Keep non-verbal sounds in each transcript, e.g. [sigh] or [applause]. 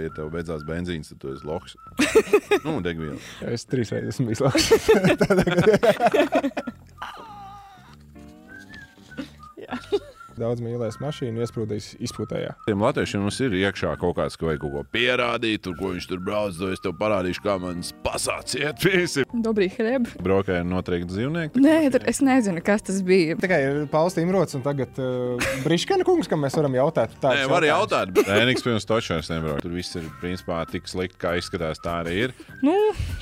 Ja tev beidzās benzīns, tad tu esi loks. [laughs] nu, degviela. Es trīs reizes esmu izlaists. [laughs] [laughs] Daudz mīlēs mašīnu, iesprūdīs izpūtējā. Tiem latviešiem mums ir iekšā kaut kāds, ka vajag kaut ko pierādīt, tur, ko viņš tur brauc. To es tev parādīšu, kā man pasāc iet visi. Dobrī, hreb. Braukāja noteikti dzīvnieki. Nē, tur es nezinu, kas tas bija. Tikai ir Pauls Imrots un tagad uh, Briškana kungs, kam mēs varam jautāt. Nē, var jautāt, bet [laughs] Ēniks pirms točās nebrauc. Tur viss ir principā tik slikti, kā izskatās. Tā arī ir. Nu,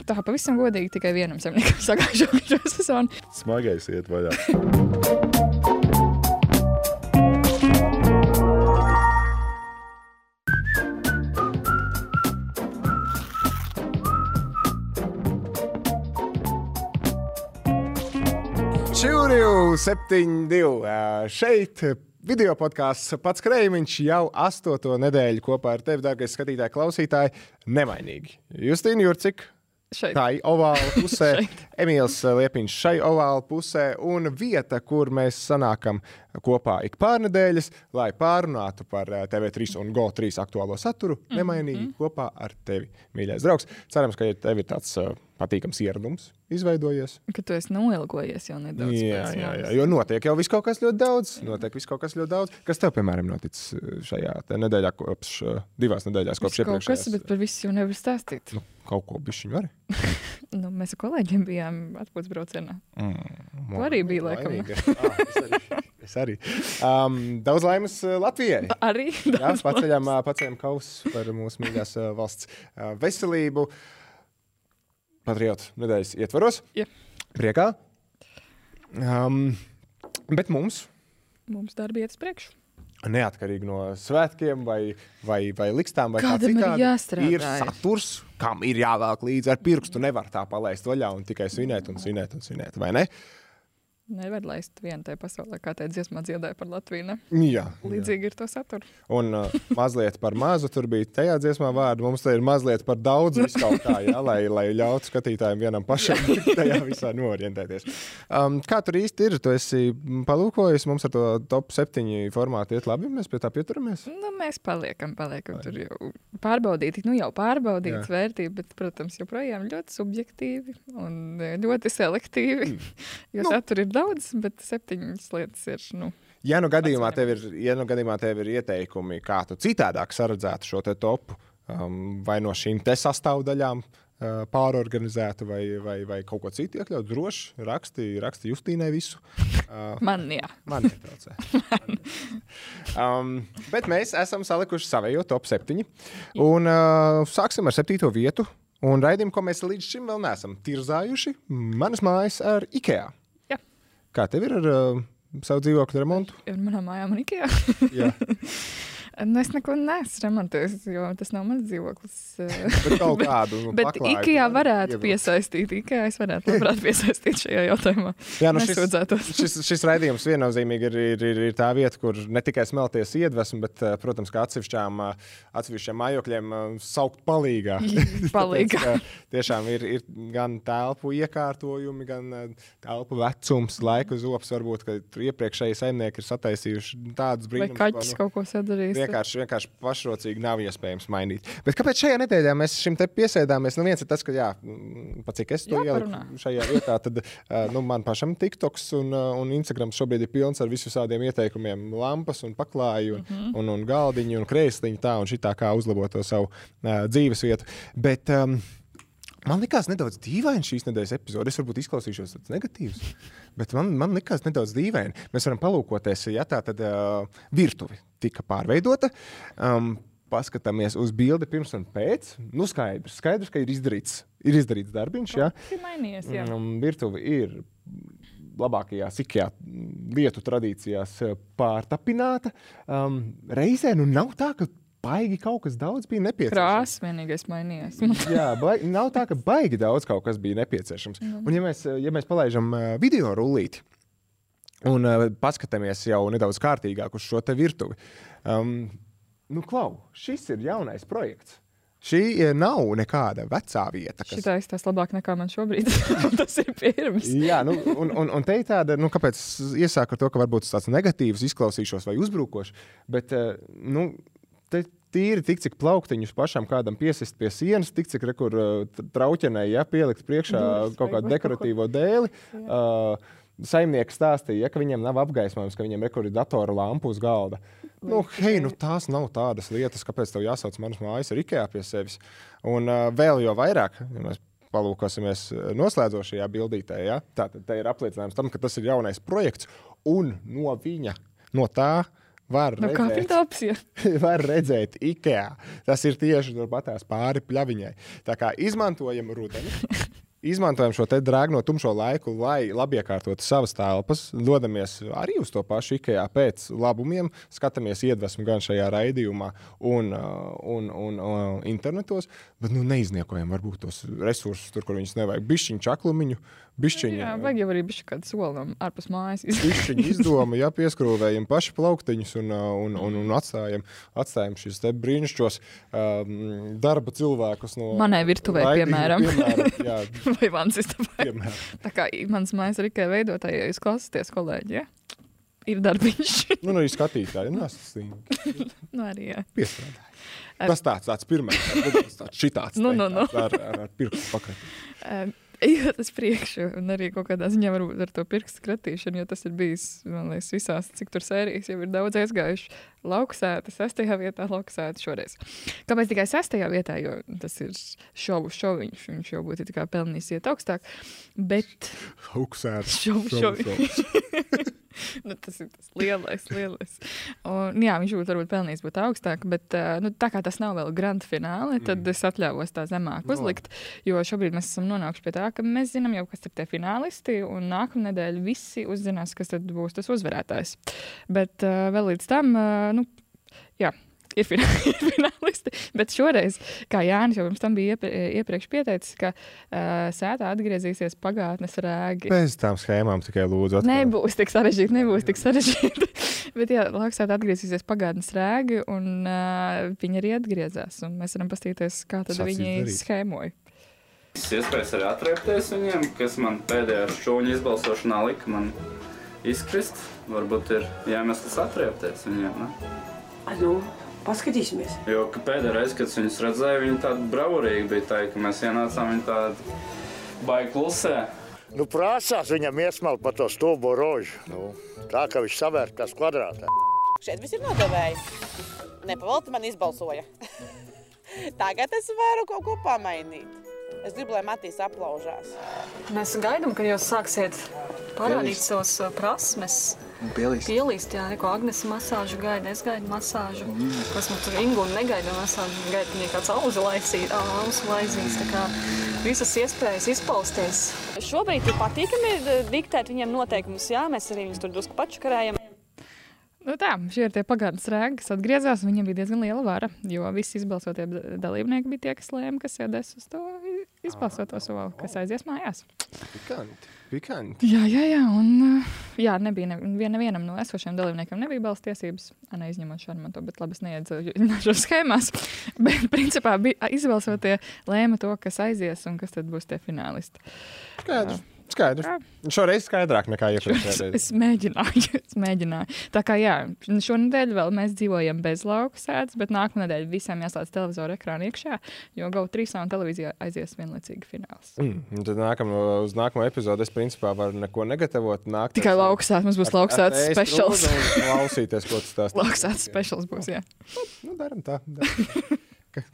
tā pavisam godīgi tikai vienam zemniekam [laughs] sagājušo šo sezonu. Smagais iet vaļā. [laughs] Čūriju 72. Ā, Šeit video podkāsts pats Kreimiņš jau astoto nedēļu kopā ar tevi, dārgais skatītāji, klausītāji, nemainīgi. Justīna Jurcik. Šeit. Tā ir ovāla [laughs] pusē, Emīls Liepiņš šai ovāla pusē, un vieta, kur mēs sanākam kopā ik pārnedēļas, lai pārunātu par ā, TV3 un GO3 aktuālo saturu, nemainīgi kopā ar tevi, mīļais draugs. Cerams, ka tev ir tāds ā, patīkams ieradums izveidojies. Ka tu esi noilgojies jau nedaudz. Jā, jā, jā, jo notiek jau viss kaut kas ļoti daudz. Notiek viss kaut kas ļoti daudz. Kas tev, piemēram, noticis uh, šajā nedēļā, kopš uh, divās nedēļās, kopš Viss kaut kas, iepriekšējās? bet par visu jau nevar stāstīt. Nu, kaut ko bišķiņu var. [laughs] Nu, mēs ar kolēģiem bijām atpūtas braucienā. Mm, Tu arī biji, laikam. [laughs] ah, es arī. Es arī. Um, daudz laimes uh, Latvijai. [laughs] Arī Jā, paceļam, paceļam kausu par mūsu mīļās valsts veselību. Patriotu nedēļas ietvaros. Jā. Priekā. Um, bet mums, Mums darbi iet uz priekšu. neatkarīgi no svētkiem vai, vai, vai likstām, vai kā Kādam ir citādi, jāstrādā ir ir. saturs, kam ir jāvelk līdzi ar pirkstu. Nevar tā palaist vaļā un tikai svinēt un svinēt un svinēt, vai ne? Nevar laist vienu tajā pasaulē, kā te dziesmā dziedāja par Latviju. Ne? Jā. Līdzīgi ir to saturu. Un uh, mazliet par mazu tur bija tajā dziesmā vārdu. Mums te ir mazliet par daudz viskaut kā, jā, lai, lai ļautu skatītājiem vienam pašam [laughs] tajā visā norientēties. Um, kā tur īsti ir? Tu esi palūkojis, mums ar to top 7 formātu iet labi, mēs pie tā pieturamies. Nu, mēs paliekam, paliekam tur jau pārbaudīti. Nu, jau pārbaudītas vērtības, bet, protams, joprojām ļoti subjektīvi un eh, ļoti selektīvi. [laughs] Jo Nu. satura ir daudz, bet septiņas lietas ir. Nu, Ja nu gadījumā tev ir, ja nu gadījumā tev ir ieteikumi, kā tu citādāk saredzētu šo te topu, um, vai no šīm te sastāvdaļām pārorganizētu, vai, vai, vai kaut ko citu iekļaut, droši raksti, raksti Justīnai visu. Man, jā. Man netraucē. [laughs] um, bet mēs esam salikuši savējo top 7. Un uh, sāksim ar 7. vietu. Un raidījumu, ko mēs līdz šim vēl neesam tirzājuši, manas mājas ar IKEA. Jā. Kā tev ir ar uh, savu dzīvokļu remontu? Ir manā mājā, man ikā. [laughs] Nu, es neko neesmu remontējis, jo tas nav mans dzīvoklis. [laughs] bet kaut kādu. Nu, Bet IKEA varētu ievilkt. piesaistīt. IKEA es varētu labprāt [laughs] piesaistīt šajā jautājumā. Jā, nu šis, [laughs] šis, šis raidījums viennozīmīgi ir, ir, ir, ir tā vieta, kur ne tikai smelties iedvesmu, bet, protams, kā atsevišķām, atsevišķiem mājokļiem saukt palīgā. Palīgā. Tāpēc, Tiešām ir, ir gan telpu iekārtojumi, gan telpu vecums, laika zops. Varbūt, ka iepriekšēji saimnieki ir sataisījuši tādas Vai brīnumus, kaķis kaut ko sadarījis? Vienkārši, vienkārši pašrocīgi nav iespējams mainīt. Bet kāpēc šajā nedēļā mēs šim te piesēdāmies? Nu, viens ir tas, ka, jā, mm, pat cik es to ieliku šajā vietā, tad nu, man pašam TikToks un, un Instagram šobrīd ir pilns ar visādiem ieteikumiem, lampas un paklāju, un, mm. -hmm. un, un galdiņu un krēsliņu tā un šitā, kā uzlabot to savu uh, dzīves vietu. Bet, um, Man likās nedaudz dīvaini šīs nedēļas epizode. Es varbūt izklausīšos tāds negatīvs, bet man, man likās nedaudz dīvaini. Mēs varam palūkoties, ja tā tad uh, virtuve tika pārveidota. Um, paskatāmies uz bildi pirms un pēc. Nu, skaidrs, skaidrs ka ir izdarīts, ir izdarīts darbiņš. Ja? Tas ir mainījies. Jā. Um, virtuve ir labākajās IKEA vietu tradīcijās pārtapināta. Um, reizē nu nav tā, ka baigi kaut kas daudz bija nepieciešams. Krāsa vienīgais mainījies. [laughs] Jā, baigi, nav tā, ka baigi daudz kaut kas bija nepieciešams. Un, ja mēs, ja mēs palaidām uh, video rullīti un uh, paskatāmies jau nedaudz kārtīgāk uz šo te virtuvi, um, nu, klau, šis ir jaunais projekts. Šī eh, nav nekāda vecā vieta. Kas... Šitā izstāsta labāk nekā man šobrīd. [laughs] tas ir pirms. Jā, nu, un, un, un te ir tāda, nu, kāpēc es iesāku ar to, ka varbūt tas tāds negatīvs izklausīšos vai uzbrukošs, bet, eh, nu, te tīri tik, cik plauktiņus pašam kādam piesist pie sienas, tik cik rekur uh, trauķenē, ja pielikt priekšā Durvis kaut kādu dekoratīvo dēli. Uh, Saimnieks stāstīja, ja, ka viņiem nav apgaismojums, ka viņiem ir datora lampa uz galda. Nu, hei, nu, tās nav tādas lietas, kāpēc tev jāsauc manas mājas ar IKEA pie sevis. Un uh, vēl jau vairāk, ja mēs palūkosimies uh, noslēdzošajā bildītē, ja, tad ir apliecinājums tam, ka tas ir jaunais projekts, un no viņa, no tā var Nu, kā redzēt, viņa opcija? [laughs] var redzēt IKEA. Tas ir tieši turpatās pāri pļaviņai. Tā kā izmantojam rudeni. [laughs] Izmantojam šo drēgno tumšo laiku, lai labi iekārtotu savas telpas. Dodamies arī uz to pašu IKEA pēc labumiem, skatāmies iedvesmu gan šajā raidījumā, un, uh, un, un uh, internetos. Bet nu, neizniekojam varbūt tos resursus, tur, kur viņus nevajag. Bišķiņu čaklumiņu, bišķiņu. Jā, vajag jau arī bišķi kādu soli no ārpus mājas. Pišķiņu izdoma, ja pieskrūvējam paši plauktiņus un, uh, un, un, un atstājam, atstājam šīs te brīnišķos um, darba cilvēkus no Manai virtuvē, piemēram. piemēram jā, Vai mans istabai. piemēram. Tā kā mans mājas ir tikai veidotāji, ja jūs klausāties, kolēģi, ja? ir darbiņš. Nu, nu, ir skatītāji, nu, nesastingi. nu, arī, jā. Piestrādāji. Ar- Tas tāds, tāds pirmais, tāds, tāds šitāds. Nu, nu, nu. Ar, ar, ar pirkstu pakaļ. [laughs] Ejot uz priekšu, un arī kaut kādā ziņā varbūt ar to pirkstu skratīšanu, jo tas ir bijis, man liekas, visās, cik tur sērijas jau ir daudz aizgājuši. Lauksēta, sestajā vietā, lauksēta šoreiz. Kāpēc tikai sestajā vietā? Jo tas ir šovu šoviņš, viņš jau būtu pelnījis iet augstāk. Bet Augsēts. šovu šoviņš. [laughs] [laughs] nu, tas ir tas lielais, lielais. Un, jā, viņš būtu varbūt pelnījis būt augstāk, bet nu, tā kā tas nav vēl grand fināli, tad mm. es atļāvos tā zemāk No. uzlikt. Jo šobrīd mēs esam nonākuši pie tā, ka mēs zinām jau, kas ir tie finālisti, un nākamā nedēļa visi uzzinās, kas būs tas uzvarētājs. Bet uh, vēl līdz tam, uh, nu, jā. [laughs] Ir finālisti, bet šoreiz, kā Jānis jau pirms tam bija iepr iepriekš pieteicis, ka uh, sētā atgriezīsies pagātnes rēgi. Bez tām schēmām tikai lūdzu. atkal. Nebūs tik sarežģīti, nebūs tik sarežģīti. [laughs] Bet, jā, Laksāta atgriezīsies pagātnes rēgi, un uh, viņi arī atgriezās. un Mēs varam paskatīties, kā tad Sacīt viņi darīt. schēmoja. Iespējams, arī atriepties viņiem, kas man pēdējā šūņa izbalsošanā lika man izkrist. Varbūt ir jāmestas atriepties viņiem. Ne? Nu, paskatīsimies. Jo ka pēdējā reize, kad es viņus redzēju, viņi tādi bravurīgi bija. Tā, ka mēs ienācām viņi tādi baigi klusē. Nu, prasās viņam iesmelt pa to stūbo rožu. Nu, tā kā viņš savērtās kvadrātā. Šeit viss ir nodevēji. Nepavalti man izbalsoja. [laughs] Tagad es varu kaut ko pamainīt. Es gribu, lai Matīs aplaužās. Mēs gaidām, ka jūs sāksiet parādīt savas uh, prasmes. Pielīst. Pielīst, jā, ko Agnēs masāžu gaida. Es gaidu masāžu. Kas man tur Ingu negaida masāžu. Gaida, viņai kāds auzu laisīs, auzu laisīs. Tā kā visas iespējas izpausties. Šobrīd ir patīkami eh, diktēt viņiem noteikumus. Jā, mēs arī viņus tur drusku pačakarējam. Nu tā, šie ir tie pagātnes rēgi, kas atgriezās. un Viņiem bija diezgan liela vara, jo visi izbalsotie dalībnieki bija tie, kas lēma, kas iedes uz to izbalsoto soli, kas aizies mājās. Pikanti. Pikanti. Jā, jā, jā. Un, uh, jā nebija ne, vien, nevienam no esošiem dalībniekiem nebija balss tiesības, a, neizņemot Šarmanto, bet labi, es neiedziļināšu [laughs] schēmās. Bet, principā, bija izbalsotie lēma to, kas aizies un kas tad būs tie finālisti. Skaidrs. Skaidrs. Šoreiz skaidrāk nekā iepriekšējā Es, es mēģināju, [laughs] es mēģināju. Tā kā jā, šonadēļ vēl mēs dzīvojam bez lauka sēdes, bet nākamā nedēļa visiem jāslēdz televizora ekrāna iekšā, jo GO 3 un televīzijā aizies vienlaicīgi fināls. Mm, tad nākam, uz nākamo epizodi es principā varu neko negatavot. Nākt Tikai lauksēts, mums būs lauksēts specials. Klausīties, ko tas stāsta. Lauksēts specials būs, jā. Nu, daram tā. Daram.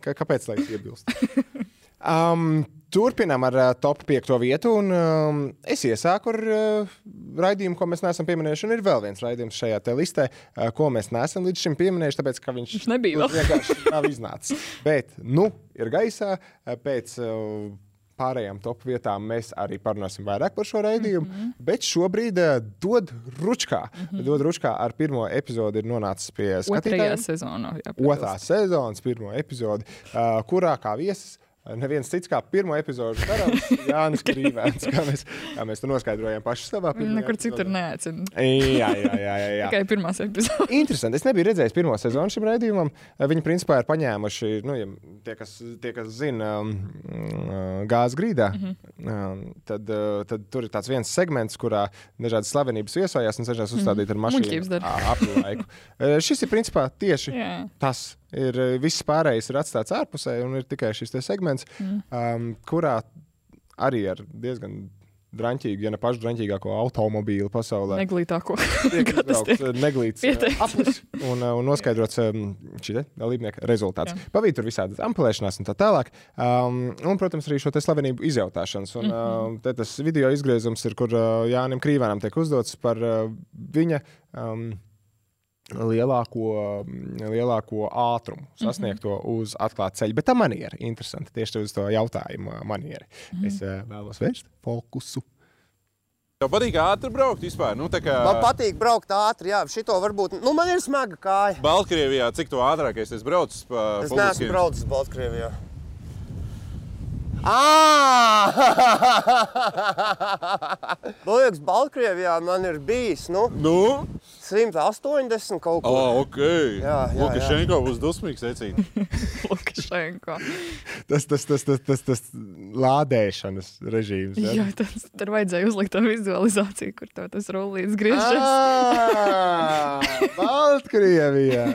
Kāpēc lai es iebilstu? [laughs] Um, turpinām ar uh, top 5 vietu. Un, um, es iesāku ar uh, raidījumu, ko mēs neesam pieminējuši. Ir vēl viens raidījums šajā listē, uh, ko mēs neesam līdz šim pieminējuši, tāpēc ka viņš, Viņš nebija vēl. [laughs] vienkārši nav iznācis. Bet, nu, ir gaisā pēc. Uh, Pārējām top vietām mēs arī parunāsim vairāk par šo raidījumu. Mm. -hmm. Bet šobrīd uh, dod ručkā. Mm -hmm. Dod ručkā ar pirmo epizodi ir nonācis pie Otrajā skatītājiem. sezonā. Jā, Otrā sezonas pirmo epizodi, uh, kurā kā viesis neviens cits kā pirmo epizodu darāms [laughs] Jānis Krīvēns, kā mēs, kā mēs to noskaidrojām paši savā Viņi nekur citur neaicina. Jā, jā, jā. jā, jā. Tikai pirmās epizodes. Interesanti. Es nebiju redzējis pirmo sezonu šim raidījumam. Viņi principā ir paņēmuši, nu, ja tie, kas, tie, kas zina, um, gāzes grīdā. Mm -hmm. tad, uh, tad tur ir tāds viens segments, kurā dažādas slavenības viesojās un cenšas uzstādīt ar mašīnu dara. ā, ap laiku. Uh, Šis ir principā tieši Jā. tas. Ir, uh, viss pārējais ir atstāts ārpusē, un ir tikai šis te segments, Mm. um, kurā arī ar diezgan drāmīgu, ja ne pašu drāmīgāko automobīlu pasaulē. Neglītāko. [laughs] Neglīts pieteikts. aplis un, eh, un noskaidrots um, šī dalībnieka rezultāts. Jā. Pavīt tur visādi ampulēšanās un tā tālāk. Um, un, protams, arī šo te slavenību izjautāšanas. Un, Mhm. uh, te tas video izgriezums ir, kur uh, Jānim Krīvēnam tiek uzdots par uh, viņa. Um, Lielāko, mm, lielāko ātrumu sasniegto uz atklāta ceļa. Bet tā maniera ir interesanta. Tieši uz to jautājumu maniera. Es uh, vēlos vērst fokusu. Tev patīk ātri braukt vispār? Nu, kā Man patīk braukt ātri, jā, šito varbūt. Nu, man ir smaga kāja. Baltkrievijā, cik tu ātrākais esi braucis pa Es neesmu braucis Baltkrievijā. [laughs] [laughs] Man liekas, Baltkrievijā man ir bijis nu, Nu? 180 kaut ko. Oh, ok. Jā, jā, Lukašenko būs dusmīgs, secīgi. [laughs] Lukašenko. Tas, tas, tas, tas, tas, tas lādēšanas režīms. ja? Jā, tas, tur vajadzēja uzlikt to vizualizāciju, kur tev tas rullīts griežas. Ah, [laughs] Baltkrievijā.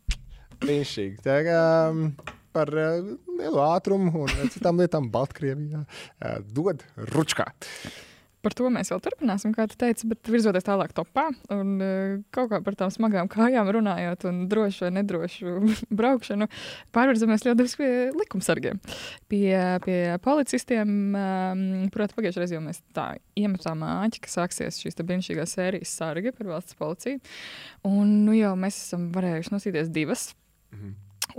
[laughs] Brīnišķīgi. Tā kā um, par uh, lielu ātrumu un citām lietām Baltkrievijā uh, dod ručkā. Par to mēs vēl turpināsim, kā tu teici, bet virzoties tālāk topā un uh, kaut kā par tām smagām kājām runājot un drošu vai nedrošu [laughs] braukšanu, pārvirzamies ļoti daudz pie likumsargiem. Pie, pie policistiem, proti, pagājušajā reizē jau mēs tā iemetām āķi, ka sāksies šīs brīnišķīgās sērijas sargi par valsts policiju. Un nu jau mēs esam varējuši nosīties divas.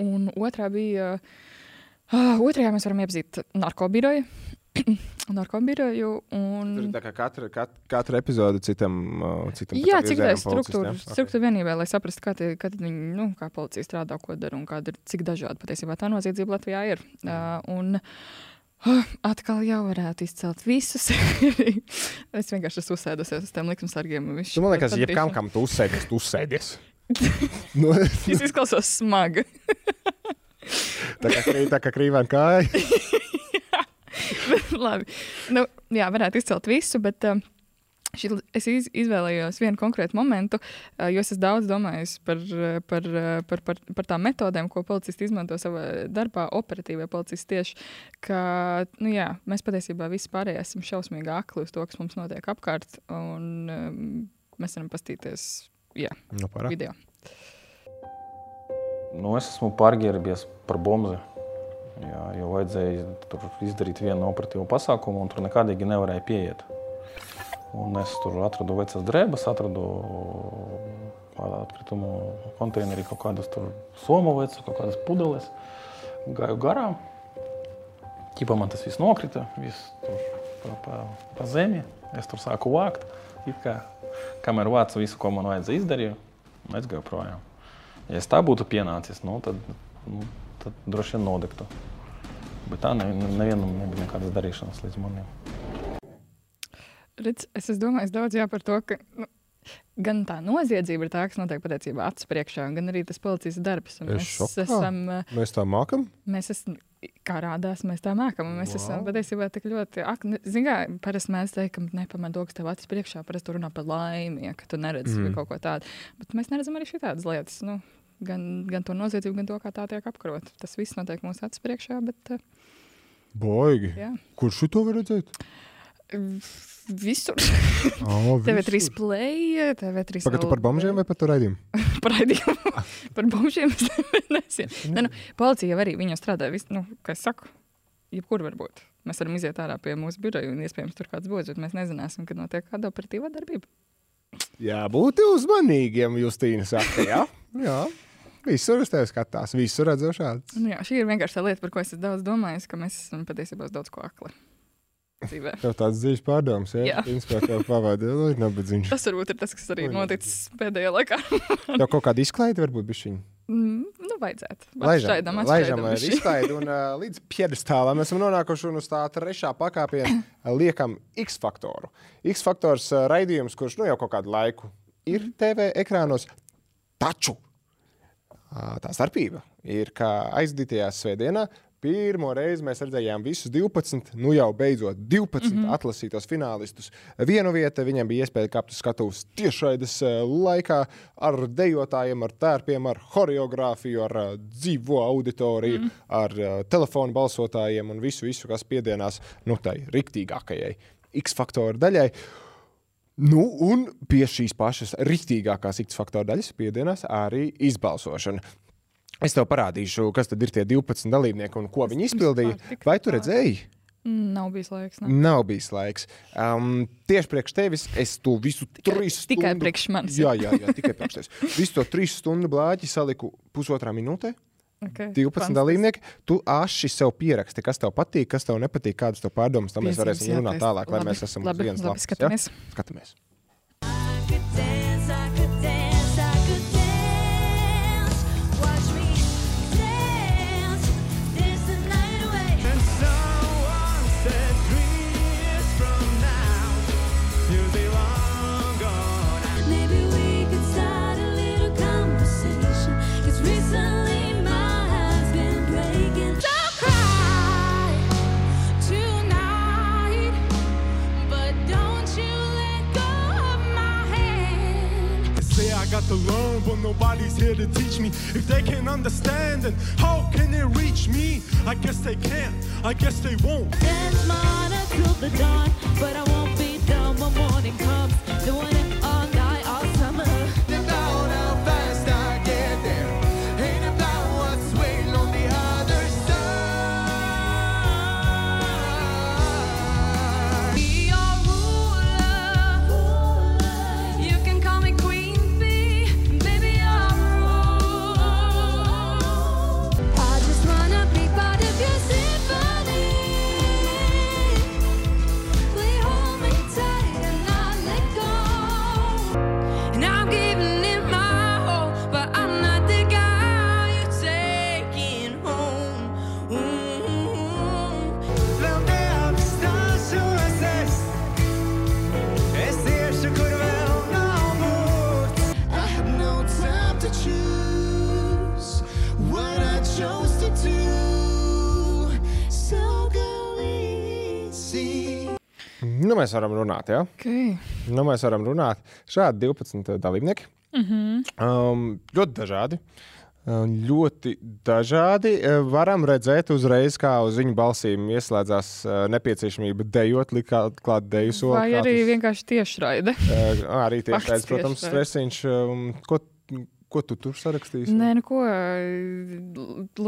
Un otrā bija, uh, otrajā mēs varam iepazīt narkobiroju. [clears throat] narkobiroju un... Tur tā kā katra, kat, katra epizode citam, uh, citam Jā, cik tā ir struktūra, policistam. struktūra vienībā, lai saprastu, kā, tie, kā viņi, nu, kā policija strādā, ko dara un kāda ir, cik dažādi patiesībā tā noziedzība Latvijā ir. Uh, un, uh, atkal jau varētu izcelt visus. [laughs] es vienkārši esmu uzsēdusies uz tiem likumsargiem. Tu man liekas, jebkam, padarīšana. kam tu uzsēdies, tu uzsēdies. [laughs] nu, Es izklausos smagi. [laughs] tā kā, krī- tā kā krīvēna kāja. [laughs] Labi. Nu, jā, varētu izcelt visu, bet uh, šī, es iz, izvēlējos vienu konkrētu momentu, uh, jo es daudz domājis par, uh, par, par, par, par tām metodēm, ko policisti izmanto savā darbā, operatīvie policisti tieši, ka nu, jā, mēs patiesībā visi pārējie esam šausmīgi akli uz to, kas mums notiek apkārt, un um, mēs varam pastīties jā, Nu, parā. video. Nu, es esmu pārģērbies par bombu. Jā, jo vajadzēja izdarīt vienu operatīvu pasākumu, un tur nekādīgi nevarēja pieiet. Un es tur atradu vecas drēbes, atradu atkritumu konteinerī kaut kādas somu vecu, kaut kādas pudeles. Gāju garām. Ķipā man tas viss nokrita, viss tur pa, pa, pa zemi. Es tur sāku vākt. It Kā, kamēr vācu visu, ko man vajadzēja izdarīt, es gāju projām. Ja es tā būtu pienācis, nu, tad, nu, tad droši vien nodegtu. Bet tā ne, ne- nevienam nebija nekādas darīšanas līdz manim. Redz, es esmu domājis daudz jā, par to, ka nu, gan tā noziedzība ir tā, kas notiek patiesībā acu priekšā, gan arī tas policijas darbs. Un Es Mēs šokā. esam, Mēs tā mākam? mēs esam, kā rādās, mēs tā mākam. un Mēs wow. esam patiesībā tik ļoti, ak, kā parasti mēs teikam, nepamanā to, kas tev acis priekšā, parasti tu runā par laimi, ja, ka tu neredzi mm. kaut ko tādu. Bet mēs neredzam arī šādas lietas. Nu, Gan, gan to noziedzību, gan to, kā tā tiek apkarota. Tas viss notiek mūsu acu priekšā. Bet, uh, Boigi. Jā. Kurš to var redzēt? Visur. Oh, TV3 play, TV3. Pagaidā par bombžiem vai par to raidījumu? [laughs] par raidījumu. [laughs] par bombžiem es [laughs] nezinu. Ne, nu, policija jau arī viņu strādā. Vis, nu, kā es saku, jebkur var būt. Mēs varam iziet ārā pie mūsu biroja un iespējams tur kāds būs, bet mēs nezināsim, kad notiek kāda operatīva darbība. Jā, būt uzmanīgiem, Justīna saka. Jā, jā. Visur uz tevi skatās, visur redzošāds. Nu, jā, šī ir vienkārši tā lieta, par ko es daudz domājis, ka mēs esam patiesībā daudz ko akli. Tev tāds dziļš pārdoms, ja? Jā. Tev pavadīja, nu, nabadzīgs. Tas varbūt ir tas, kas arī noticis pēdējā laikā. Tev kaut kāda izklaide varbūt bišķiņa? Mm, nu, vajadzētu. Laižam, laižam ar izklaidu un [laughs] uh, līdz piedestālam esam nonākuši un uz tā trešā pakāpiena liekam X faktoru. X faktors uh, raidījums, kurš nu jau kaut kādu laiku ir TV ekrānos, taču tā starpība ir, ka aizdītajā svētdienā pirmo reizi mēs redzējām visus 12, nu jau beidzot 12 mm. -hmm. atlasītos finālistus. Vienu vietu viņam bija iespēja kāpt uz skatuves tiešraides laikā ar dejotājiem, ar tērpiem, ar choreogrāfiju, ar dzīvo auditoriju, mm. ar ā, telefonu balsotājiem un visu, visu kas piedienās nu, tai riktīgākajai X faktoru daļai. Nu, un pie šīs pašas rītīgākās X faktora daļas piedienās arī izbalsošana. Es tev parādīšu, kas tad ir tie 12 dalībnieki un ko viņi izpildīja. Vai tu redzēji? Mm, Nav bijis laiks. Ne? Nav bijis laiks. Um, tieši priekš tevis es to visu trīs stundu. tikai priekš manis. Jā, jā, jā tikai priekš tevis. Visu to trīs stundu blāķi saliku pusotrā minūtē. Okay, 12 fantastiski. dalībnieki. Tu aši sev pieraksti, kas tev patīk, kas tev nepatīk, kādas tev pārdomas. Tam mēs varēsim runāt tālāk, lai Labi, mēs esam uz labi, vienas labi, lapas. skatāmies. Ja? Skatāmies. Got to learn, but nobody's here to teach me. If they can't understand, then how can they reach me? I guess they can't, I guess they won't. Dance mine till the dawn, but I won't be done when morning comes. Doing it Nu, mēs varam runāt, jā. Okay. Nu, mēs varam runāt. Šādi 12 dalībnieki. Mhm. Um, ļoti dažādi. Um, ļoti dažādi. Uh, Varam redzēt uzreiz, kā uz viņu balsīm ieslēdzās uh, nepieciešamība dejot, likt klāt- deju soli. Vai arī tas- vienkārši tiešraide? Arī tāds, protams, stresiņš. Um, ko, ko tu tur sarakstīsi? Nē, nu ko.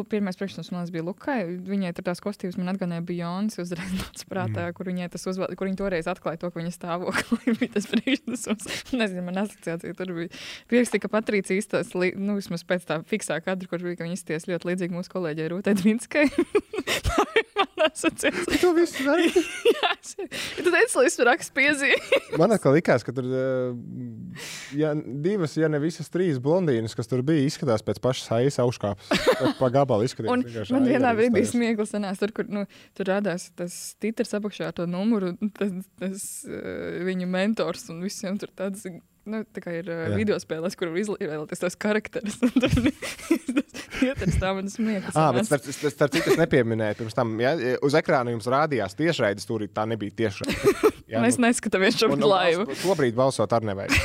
Pirmais priekšstats man bija Lukai. Viņai tur tās kostīmas man atgādināja Bjorns. Uzreiz nāca prātā, mm. kur viņai tas uzvēl, kur viņa toreiz atklāja to, ka viņa stāvoklī [laughs] bija tas priekšstats. Nezinu, man asociācija tur bija. Pierakstīja, ka Patricija izstāsta, nu, vismaz pēc tā fiksā kadra, kur bija, ka viņa izsties ļoti līdzīgi mūsu kolēģei Rūtai Dvinskai. [laughs] mana asociācija. Tu visu dari? [laughs] Jā, es- tu teici, lai es rakstu piezīmi. Man atkal likās, ka tur uh, ja, divas, ja ne visas trīs blondīnas, kas tur bija, izskatās pēc pašas aizsāļas augškāpes. Pa gabalu izskatījās. Un man vienā aigari brīdī izstājās. smieklīgi sanāca, tur, kur nu, tur radās tas titrs apakšā ar to numuru, tas, tas uh, viņu mentors un visiem tur tāds. Nu, tā kā ir uh, Jā. video spēlēs, kur izvēlēties tos karakterus. [laughs] [laughs] ieteicis tā man smieklīgi. Ah, bet starp, starp, starp citu, es nepieminēju pirms tam, ja, uz ekrāna jums rādījās tiešraides, tur tā nebija tiešraide. Mēs neskatāmies šobrīd laivu. Šobrīd balsot ar nevajag.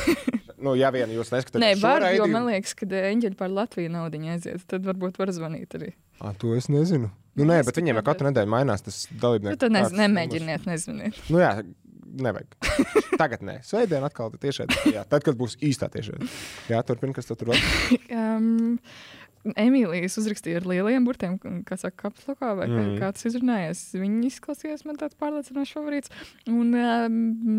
nu, ja vien jūs neskatāties Nē, var, jo man liekas, ka eņģeļi par Latviju naudu aiziet. Tad varbūt var zvanīt arī. Ā, to es nezinu. Nu, nē, bet viņiem jau katru nedēļu mainās tas Nu, dalībnieks. tad nez, nemēģiniet, nezvaniet. Nu, jā, nevajag. [laughs] Tagad nē, svētdien atkal tiešai. Tad, kad būs īstā tiešai. Jā, turpini, kas tu tur vēl. [laughs] um, Emīlijas uzrakstīja ar lieliem burtiem, kā saka, kapslokā, vai mm. Kā tas izrunājas. Viņa izklausījās man tāds pārliecinošs favorīts. Un um,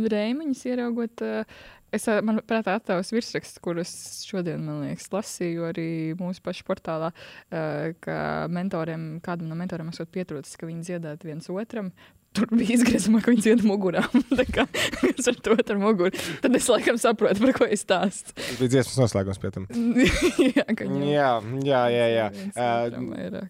Reimaņas ieraugot, uh, es, uh, man prātā attēlus virsraksts, kurus šodien, man liekas, lasīju arī mūsu pašu portālā, uh, ka mentoriem, kādam no mentoriem esot pietrūcis, ka viņi dziedātu viens otram. Tur bija izgriezuma, ka viņi iet mugurā. [laughs] Kas ar to ar muguru. Tad es laikam saprotu, par ko es stāstu. Tas bija dziesmas noslēgums pie tam. [laughs] jā, Jā, jā, jā. jā. viens Uh,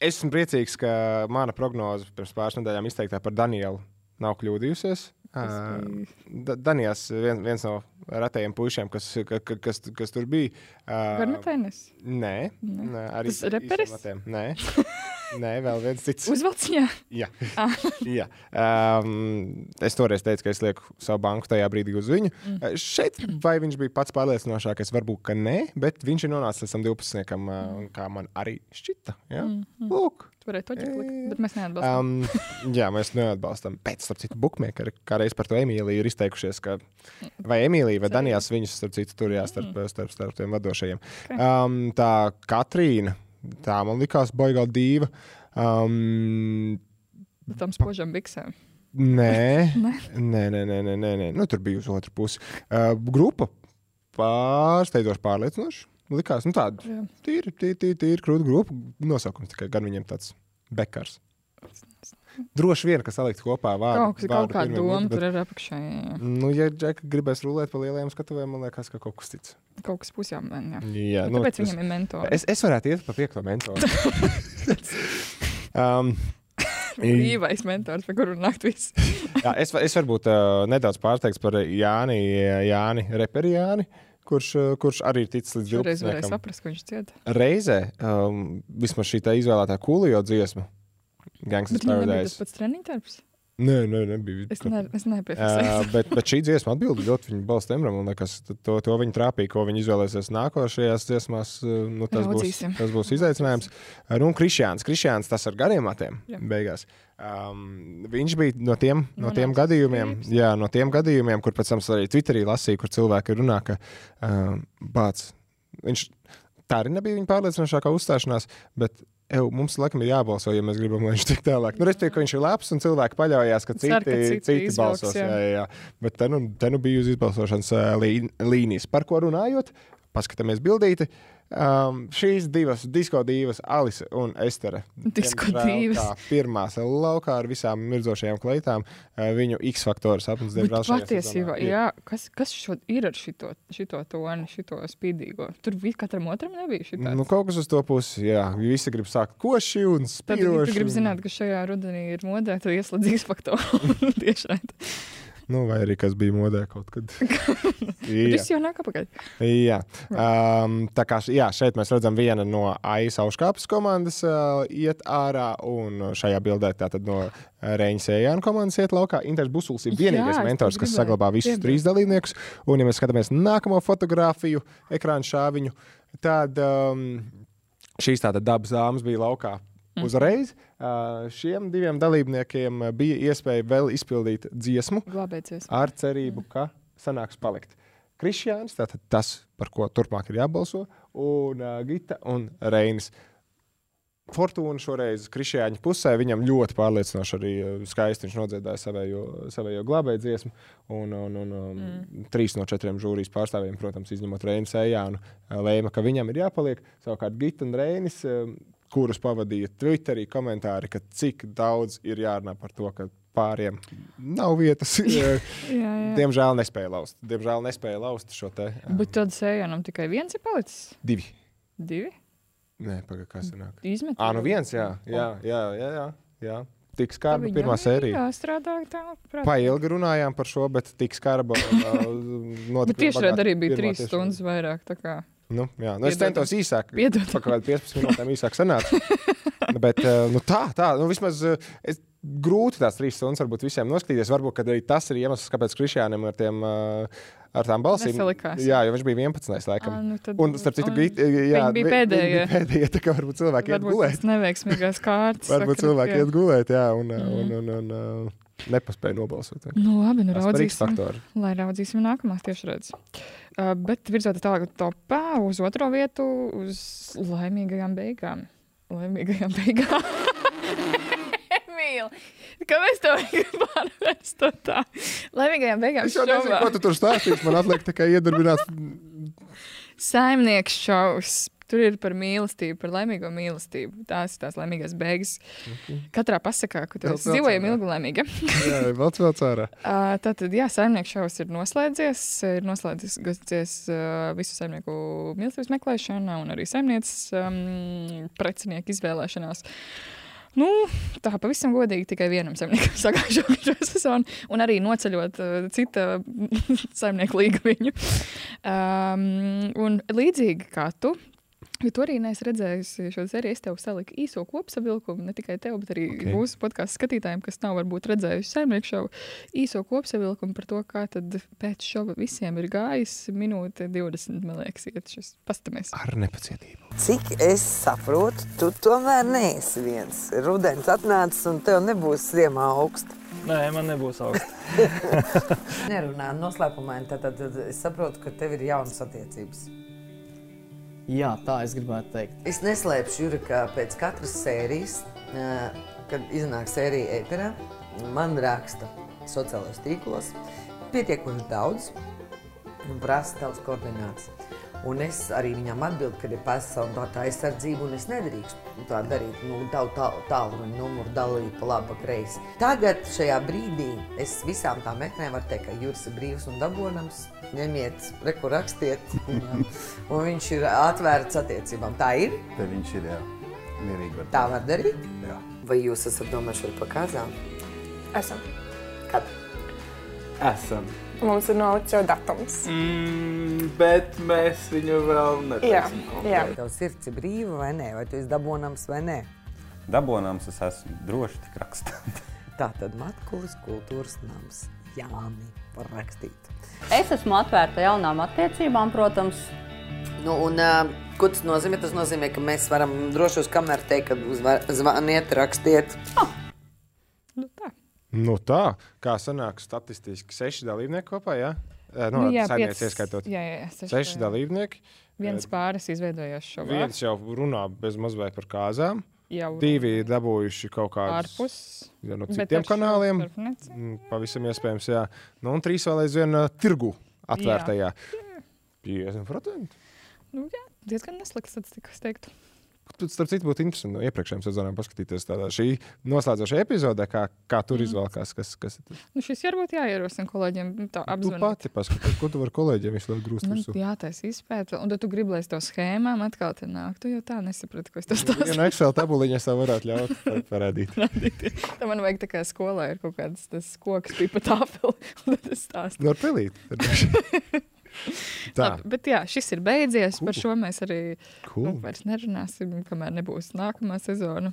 esmu priecīgs, ka mana prognoze pirms pāris nedēļām izteiktā par Danielu nav kļūdījusies. Uh, Da- Daniels vien, viens no retajiem puišiem, kas, ka, ka, kas, kas tur bija. Uh, Garmetainis? Nē, Nē. nē arī Tas reperis? Nē. [laughs] Nē, vēl viens cits. Uzvalciņā? Jā. Ah. [laughs] Jā. Um, es toreiz teicu, ka es lieku savu banku tajā brīdī uz viņu. Mm. Mm. Šeit vai viņš bija pats pārliecinošākais, varbūt, ka nē, bet viņš ir nonācis līdz tam 12. Uh, kā man arī šķita. Ja? Mm, mm. Lūk. Tu varēji to ģiplikt, bet mēs neatbalstam. Um, jā, mēs neatbalstam. Pēc tam, citu, bookmakeri kādreiz par to Emīliju ir izteikušies, ka vai Emīlija vai Danijās viņus, starp citu, tur jā, starp, starp, starp tiem vadošajiem. Ok. Um, tā Katrīna, tā man likās baigā dīva. Um, Tam spožam biksēm. [laughs] Nē, Nē? nē, nē, nē, nē, nē. Nu, tur bija uz otru pusi. Uh, grupa pārsteidzoši pārliecinoša. Likās, nu, tāda tīra, tīra, tīra, tīra krūta grupa. Nosaukums tikai gan viņiem tāds bekars. Droši vien, ka salikt kopā vārdu. Kaut, kas, kaut kāda doma tur ir apakšā. jā, jā. Nu, ja Džeka gribēs rulēt pa lielajiem skatuvēm, man liekas, ka kaut kas cits. Kaut kas pusjām man. Jā. Jā, Nu, tāpēc tas- viņam ir mentori. Es, es varētu iet pa piekto mentoru. [laughs] um, [laughs] Brīvais mentors, par kuru nakt viss. [laughs] Jā, es, es varbūt uh, nedaudz pārsteigts par Jāni, Jāni Reperi Jāni, kurš, uh, kurš arī ir ticis līdz Šoreiz varēja 12. saprast, ko viņš cieta. Reizē um, vismaz šī tā izvēlētā kūlijo dziesma, Gangsters nebija tas Paradise. pats treniņdarbs. Nē, nē, nebija. Es, ne, es Uh, nepiefiksēju. [laughs] bet, bet šī dziesma atbild ļoti viņa balsta Emram. Man liekas, to, to viņa trāpīja, ko viņa izvēlēsies nākošajās dziesmās. uh, Nu, tas, būs, Raudzīsim. tas būs izaicinājums. Uh, Nu, un Krišjāns, Krišjāns tas ar gariem matiem Jā. beigās. Um, viņš bija no tiem, no tiem Nonācis gadījumiem, strīps. jā, no tiem gadījumiem, kur pēc tam arī Twitterī lasīju, kur cilvēki runā, ka um, bāc, viņš tā arī nebija viņa pārliecinošākā uzstāšanās, bet ev, mums laikam ir jābalso, ja mēs gribam, lai viņš tik tālāk. Nu, Respektīvi, ka viņš ir labs un cilvēki paļaujas, ka citi, Cer, ka citi citi izvilks, balsos. jā. Jā, jā. Bet te nu, te nu bija uz izbalsošanas līnijas. Par ko runājot? Paskatāmies bildīti. Um, šīs divas disko divas, Alise un Estere. Disko divas. kā Pirmās laukā ar visām mirdzošajām kleitām. ā, Viņu X faktoru sapnis. Diemžēl patiesībā, jā, kas, kas šo, ir ar šito, šito toni, šito spīdīgo? Tur bija katram otram nebija šī Nu, kaut kas uz to pusi, jā. Visi grib sākt koši un Tad, ja tu spīdoši. gribi zināt, ka šajā rudenī ir modē, tad ieslēdz faktoru [laughs] tieši šeit. Nu, vai arī kas bija modē kaut kad. [laughs] Viss jau nāk apakaļ. Jā, um, tā kā jā, šeit mēs redzam, viena no AIS augškāpes komandas uh, iet ārā, un šajā bildē tātad no Reņģa Sējāna komandas iet laukā. Inters Busuls ir Jā, vienīgais es mentors, to kas saglabā visus piebilst. trīs dalībniekus. Un, ja mēs skatāmies nākamo fotografiju, ekrāna šāviņu, tad um, šīs tātad dabas dāmas bija laukā. Mhm. Uzreiz šiem diviem dalībniekiem bija iespēja vēl izpildīt dziesmu Glābēties. ar cerību, ka sanāks palikt. Krišjāns, tātad tas, par ko turpmāk ir jābalso, un uh, Gita un Reinis. Fortūna šoreiz Krišjāņa pusē. Viņam ļoti pārliecinoši arī skaisti viņš nodziedāja savējo, savējo glābēju dziesmu. Un, un, un, un mm. trīs no četriem žūrijas pārstāvjiem, protams, izņemot Reinis Ejānu, uh, lēma, ka viņam ir jāpaliek. Savukārt Gita un Reinis, kurus pavadīja Twitterī komentāri, ka cik daudz ir jārunā par to, ka pāriem nav vietas. [laughs] Jā, jā. Diemžēl nespēja laust. Diemžēl nespēja laust šo te uh, Bet tad sējanam tikai viens ir palicis. divi. Divi? Nē, pagaidi, kas sanāk. Izmet. Ā, nu viens, jā, jā, jā, jā, jā, jā. Tik skarba pirmā ir sērija. Jāstrādā tā, prāt. Pailgi runājām par šo, bet tik skarba. [laughs] Bet tieši redz arī bija trīs stundas vairāk. Nu, jā, nu es centos īsāk. Piedodam. Pa kaut kādām 15 minūtēm īsāk sanāca. [laughs] bet eh, nu, tā, tā, nu vismaz eh, es, grūti tās trīs stundas varbūt visiem noskatīties. Varbūt arī tas ir iemesls, kāpēc Krišjānam ar tiem. eh, Ar tām balsīm. Nesalikās. Jā, jo viņš bija 11. laikam. Ā, nu tad- un, starp citu, un bija bija pēdējie, tā kā varbūt cilvēki iet Varbūt gulēt. tas neveiksmīgās [laughs] kārtas. Varbūt cilvēki jā. iet gulēt, jā, un, un, Mm. un, un, un uh, nepaspēja nobalsot. Nu, labi, nu raudzīsim. Lai raudzīsim nākamās tiešredzes. Uh, bet virzoties tālāk topā uz otro vietu, uz laimīgajām beigām. Laimīgajām beigām. [laughs] Emīl, kāpēc tev vajag pārvērst tā? Laimīgajām beigām Es jau nezinu, ko tu tur stāstīsi. Man atliek tikai iedarbināt. Saimnieks šovs. Tur ir par mīlestību, par laimīgo mīlestību. Tās ir tās laimīgās beigas. Katrā pasakā, ka tu ārā. ilgi laimīga. [laughs] Jā, vēl vēl ārā. Uh, Tātad, jā, saimnieku šovs ir noslēdzies. Ir noslēdzies visu saimnieku mīlestības meklēšana un arī saimnieces um, precinieku izvēlēšanās. Nu, tā pavisam godīgi tikai vienam saimniekam [laughs] sagāja šo, sezonu, un arī noceļot uh, cita [laughs] saimnieku līgu viņu. Um, un līdzīgi kā tu, jo tu arī neesi redzējusi šo sēriju, es tev saliku īso kopsavilkumu, ne tikai tev, bet arī Ok. okay. mūsu podkāstu skatītājiem, kas nav varbūt redzējuši saimnieku šovu, īso kopsavilkumu par to, kā tad pēc šova visiem ir gājis minūte 20, man liekas, iet šis pastamies. Ar nepacietību. Cik es saprotu, tu tomēr neesi viens. Rudens atnācis un tev nebūs ziemā augsts. Nē, man nebūs augsts. [laughs] [laughs] Nerunā noslēpumaini, tad, tad, tad es saprotu, ka tev ir jaunas attiecības. Jā, tā es gribētu teikt. Es neslēpšu, Juri, ka pēc katras sērijas, kad iznāk sērija ēterā, man raksta sociālajos tīklos pietiekoši daudz un prasa tavas koordinācijas. Un es arī viņam atbildu, ka ir pasaulē aizsardzība, un es nedrīkstu tā darīt. Nu, tālu, tālu numuru dalīt pa labi, pa kreisi. Tagad, šajā brīdī, es visām tām meklēm varu teikt, ka Juris ir brīvs un dabūnams. Ņemiet, reku rakstiet, un, [laughs] un viņš ir atvērts attiecībām. Tā ir? Te viņš ir, jā. Mierīgi var Tā var darīt? Jā. Vai jūs esat domājuši par kazām? Esam. Kad? Esam. Mums ir nolikts jau datums. Mm, bet mēs viņu vēl neteiksim. Jā, Vai tavs sirds ir brīva vai nē? Vai tu esi dabūnams vai nē? Dabonams es esmu droši tik rakstīt. [laughs] Tā tad Matkulis kultūras nams. Jāni var rakstīt. Es esmu atvērta jaunām attiecībām, protams. Nu, un, uh, ko tas nozīmē? Tas nozīmē, ka mēs varam droši uz kameru teikt, ka zvaniet, rakstiet. Nu tā, kā sanāk statistiski seši dalībnieki kopā, jā? Nu, Nu, jā, piec- ieskaitot. jā, jā, jā, seši, seši jā. dalībnieki. Viens pāris izveidojās šo Viens jau runā bez mazliet par kāzām. Jau Divi ir dabūjuši kaut kādus Ārpus, ja, no citiem kanāliem. Mm, Pavisam iespējams, jā. Nu, un trīs vēl aizvien uh, tirgu atvērtajā. 50%. Nu, jā, diezgan neslikts statistika, es teiktu. Starp citu, būtu interesanti no iepriekšējām sezonām paskatīties tādā šī noslēdzošā epizodē, kā, kā tur Mhm. izvēlēties, kas, kas ir tas. Nu, šis varbūt jāierosina kolēģiem nu, tā Tu apzvanīt. pati paskaties, ko tu vari kolēģiem visu laiku grūst Man virsū. jātaisa izpēta, un tad tu gribi, lai es to schēmām atkal te nāku. Tu jau tā nesaprati, ko es tev stāstīju. Vienu Excel tabuliņu es tev varētu ļaut [laughs] pa- parādīt. Tā man vajag tā kā skolā ir kaut kāds tas koks, pipa tāpeli, [laughs] un tad es stāstu. Var pelīt. [laughs] [laughs] Tā. Labi, bet jā, šis ir beidzies. Cool. Par šo mēs arī Cool. nu, vairs nerunāsim, kamēr nebūs nākamā sezona.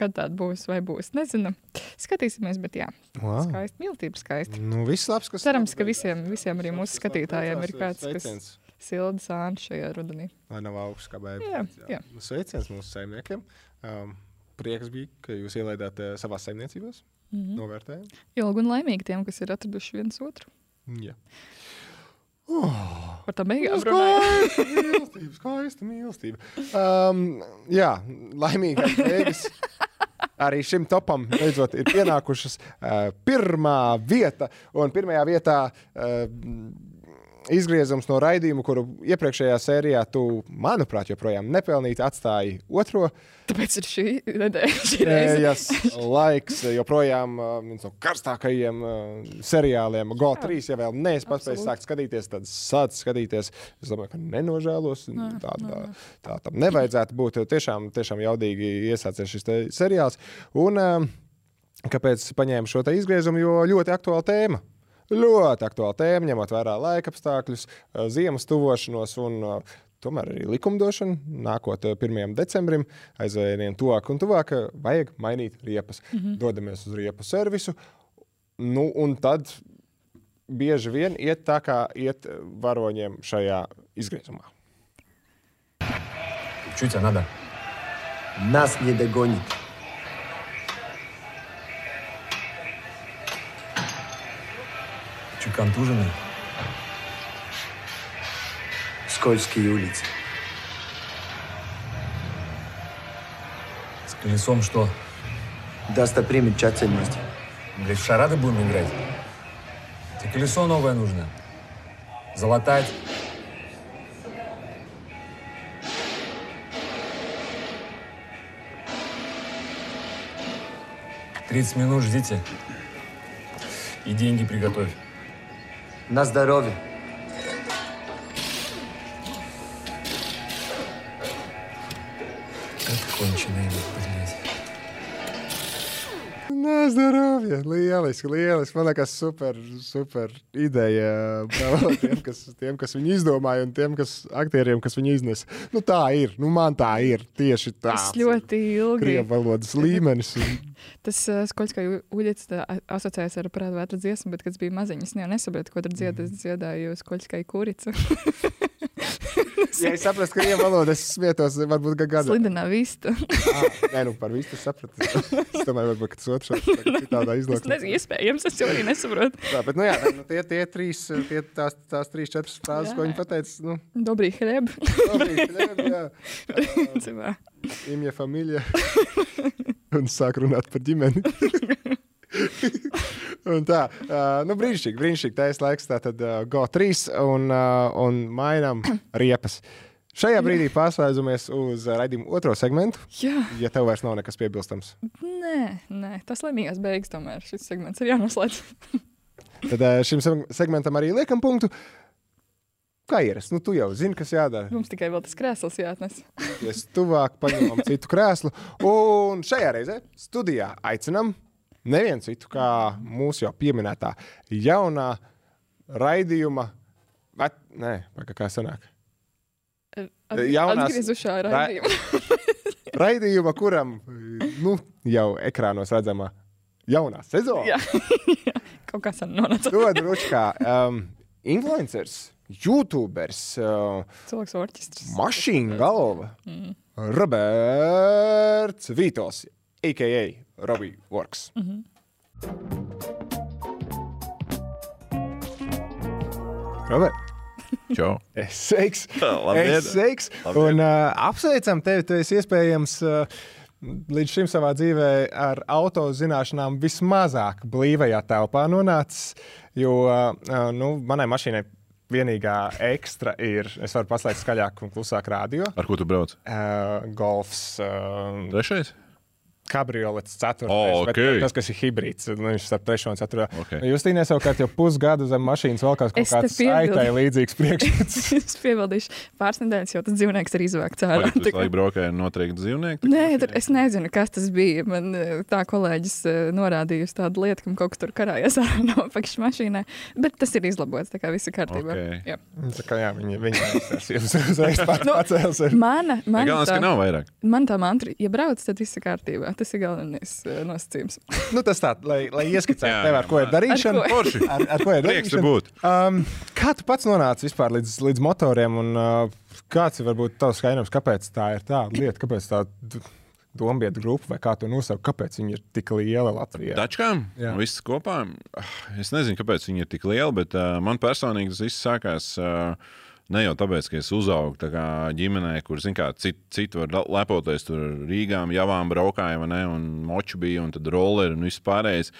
Kad tāda būs vai būs, nezinu. Skatīsimies, bet jā, Wow. skaisti, mīlestība skaisti. Nu, viss labs, kas Cerams, ka visiem, visiem arī mūsu skatītājiem ir kāds, kas silda sāņu šajā rudenī. Lai nav augsts kā bērns. Jā, jā. Sveiciens mūsu saimniekiem. Um, prieks bija, ka jūs ielaidāt uh, savās saimniecībās. Mhm. Novērtējam. Ilgi un laimīgi tiem, kas ir atraduši viens otru. Jā. Par tā beigām runājot. Mīlestība, skaista mīlestība. Um, jā, laimīgais beigas. Arī šim topam beidzot ir pienākušas uh, pirmā vieta. Un pirmajā vietā uh, izgriezums no raidījuma, kuru iepriekšējā sērijā tu, manuprāt, joprojām nepelnīti atstāji otro. Tāpēc ir šī nedēļa. Ējas laiks joprojām uh, viens no karstākajiem uh, seriāliem. Go 3, ja vēl neesmu paspējis sākt skatīties, tad sāc skatīties. Es domāju, ka nenožēlos. Nē, Tā, tā, tā tam nevajadzētu būt. Tiešām, tiešām jaudīgi iesācies šis seriāls. Un kāpēc paņēmu šo izgriezumu? Jo ļoti aktuāla tēma Ļoti aktuāla tēma, ņemot vērā laika apstākļus, uh, ziemas tuvošanos un uh, tomēr arī likumdošanu. Nākot uh, 1. decembrim, aizvien tuvāk un tuvāk, uh, vajag mainīt riepas. Mhm. Dodamies uz riepu servisu. Nu, un tad bieži vien iet tā, kā iet uh, varoņiem šajā изгрезума. Чуть а надо. Нас не догонит. Чуть контуженный. Скользкие улицы. С колесом что? Достопримечательность. Блять, в шарады будем играть? Тебе колесо новое нужно. Залатать. Тридцать минут ждите. И деньги приготовь. На здоровье. Как конченый, блядь. Zdravie. Lieliski, lieliski. Man liekas, super, super ideja. [laughs] Tiem kas, tiem, kas viņu izdomāja, un tiem kas, aktieriem, kas viņu iznesa. Nu, tā ir. Nu, man tā ir. Tieši tā. Tas ļoti ilgi. Krievu valodas līmenis. [laughs] Tas uh, skoļs, kā Uģis asociējas ar prātu vētru dziesmu, bet, kad es biju maziņš, es nesapratu, ko tur dzied. Es dziedāju skoļs kā kurica. [laughs] Ja es saprotu, ka krievu valodā es smietos, varbūt gan gada. Slidenā vista. Ah, Nē, nu par visu es sapratu. Es domāju, varbūt tas otrs tādā izlaižā. nezinu, iespējams, es jau arī nesaprotu. Tā, bet, nu, jā, nu, tie, tie trīs, tie, tās, tās trīs, četras frāzes, ko viņi pateica, nu, Dobrī hleb. Dobrī hleb, jā. [laughs] Principā. Imja familija. Un sāk runāt par ģimeni. [laughs] [laughs] tā, uh, nu, brīnišķīgi, brīnišķīgi. Tā ir laiks, tātad uh, GO3 un, uh, un mainām riepas. Šajā brīdī pārslēdzamies uz raidījumu otro segmentu. Jā. Ja tev vairs nav nekas piebilstams, Nē, nē, tas laimīgās beigas tomēr šis segments ir jānoslēdz. [laughs] tad šim seg- segmentam arī liekam punktu. Kā ierasts? Nu, tu jau zini, kas jādara. Mums tikai vēl tas krēsls jāatnes. Mēs tuvāk paņemam citu krēslu. Un šajā reizē studijā aicinām nevienu citu, kā mūsu jau pieminētā jaunā raidījuma. At, nē, paga, kā sanāk? Jaunās- Atgriezušā Ra- raidījumā. [laughs] Raidījuma, kuram nu, jau ekrānos redzama jaunā sezona. Jā, [laughs] kaut kas tāds nonāca. Dod ručkā. Um, influencers, YouTubers, uh, Cilvēks orķestris. mašīna galva. Mm. Roberts Vītos, a.k.a. Robbie Works. Mhm. Robert. [laughs] Čau. Es sveiks. [laughs] Labdien. Es sveiks. Labdien. Un uh, apsveicam tevi. Tu esi iespējams uh, līdz šim savā dzīvē ar auto zināšanām vismazāk blīvajā telpā nonācis. Jo uh, uh, nu, manai mašīnai vienīgā ekstra ir, es varu paslēgt skaļāk un klusāk radio. Ar ko tu brauc? Uh, golfs. Uh, Trešais? Kabriolets, ceturtais. O, bet ok. Tas, kas ir hibrīds, nu, viņš starp trešo un ceturto. Ok. Justīnē savukārt jau pusgadu zem mašīnas vēl kaut kāds aitai līdzīgs priekšstats. [laughs] es piebildīšu, pāris nedēļas jau tas dzīvnieks ir izvākts ārā. Vai tu Tā laiku braukāji noteikti dzīvnieku? Nē, tur, es nezinu, kas tas bija. Man eh, tā kolēģis eh, norādīja uz tādu lietu, ka kaut kas tur karājas ārā [laughs] no apakšas mašīnai. Bet tas ir izlabots, tā kā viss ir kārtībā. Ok. Jā. Tā kā jā, viņi, viņi uzreiz [laughs] Nu, pacēls. Mana, mana Galvenais, ka nav vairāk. Man tā mantra, ja brauc, tad viss ir kārtībā. Tas ir galvenais uh, nosacījums. [laughs] Nu, tas tā, lai, lai ieskicētu tev, ar ko ir darīšana. Ar ko? Forši. [laughs] Ar, ar ko ir darīšana. būt. Um, kā tu pats nonāci vispār līdz, līdz motoriem? Un, uh, kāds ir varbūt tavs skaidrojums, kāpēc tā ir tāda lieta, kāpēc tā dombietu grupa vai kā to nosaukt, kāpēc viņi ir tik liela Latvijā? Tačkām? Jā. Viss kopā. Ah, Es nezinu, kāpēc viņi ir tik lieli, bet uh, man personīgi tas viss sākās. Uh, Ne jau tāpēc, ka es uzaugu tā ģimenē, kur kā, citi cit var le- lepoties ar Rīgām, Javām braukāja, vai ne, un moču bija, un tad rolleri un viss pārējais.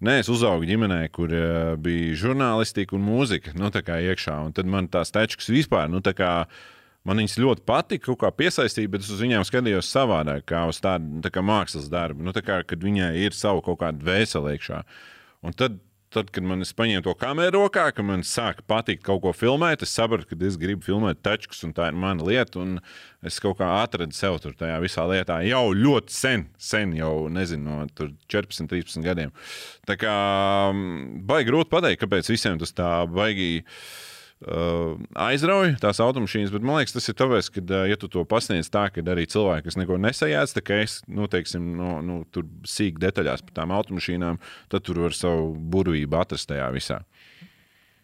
Nē, es uzaugu ģimenē, kur uh, bija žurnālistika un mūzika, nu iekšā, un tad man tās tečkas vispār, nu tā kā Man viņas ļoti patika, kaut kā piesaistīja, bet es uz viņiem skatījos savādāk, kā uz tādu tā kā mākslas darbu. Nu, tā kā, kad viņai ir sava kaut kāda vēsele iekšā. Un tad, tad, kad man es paņēmu to kameru rokā, kad man sāka patikt kaut ko filmēt, es sapratu, ka es gribu filmēt tačkus, un tā ir mana lieta. Es kaut kā atradu sev tur tajā visā lietā jau ļoti sen, sen jau nezinu, no tur 14, 13 gadiem. Tā kā mm, baigi grūti pateikt, kāpēc visiem tas tā baigi uh, aizrauja tās automašīnas, bet man liekas, tas ir tāpēc, ka, uh, ja tu to pasniedz tā, ka arī cilvēki, kas neko nesajāc, tā kā es, nu, teiksim, no, nu, tur sīk detaļās par tām automašīnām, tad tur var savu burvību atrast tajā visā.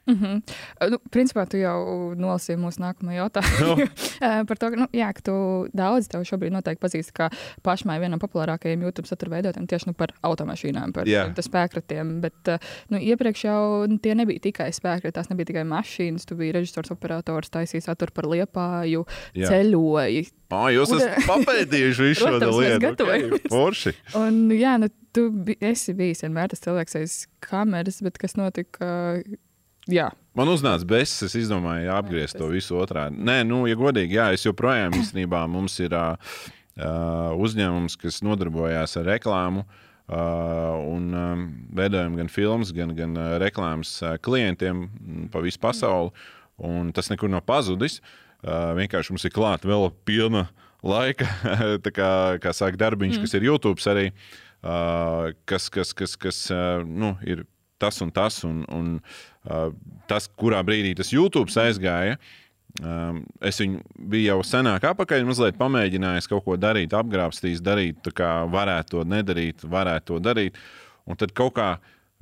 Mm -hmm. nu, principā tu jau nolasīji mūsu nākamo jautājumu. [laughs] Eh, [laughs] Par to, nu, jā, ka tu daudz tev šobrīd noteikti pazīsti kā pašmai vienam no populārākajiem YouTube satura veidotājiem tieši nu, par automašīnām, par yeah. spēkratiem. Bet nu, iepriekš jau nu, tie nebija tikai spēkrati, tās nebija tikai mašīnas. Tu biji režisors, operators, taisījis saturu par liepāju, Jā. ceļoji. Ah, jūs esat papētījuši visu [laughs] šo lietu. Okay, forši. Un, jā, nu, tu bi esi bijis vienmēr tas cilvēks aiz kameras, bet kas notika? Jā, Man uznāca besis, es izdomāju, apgriezt to visu otrādi. Nē, nu, ja godīgi, jā, es joprojām īstenībā mums ir uh, uzņēmums, kas nodarbojās ar reklāmu. Uh, un um, veidojam gan filmas, gan, gan uh, reklāmas uh, klientiem pa visu pasauli. Un tas nekur nav pazudis. Uh, vienkārši mums ir klāta vēl pilna laika, [laughs] tā kā, kā saka darbiņš, mm. kas ir YouTube arī, uh, kas, kas, kas, kas uh, nu, ir tas un tas, un, un uh, tas, kurā brīdī tas YouTube aizgāja. Um, es viņu biju jau senāk apakaļ, mazliet pamēģinājis kaut ko darīt, apgrābstījis, darīt, kā varētu to nedarīt, varētu to darīt. Un tad kaut kā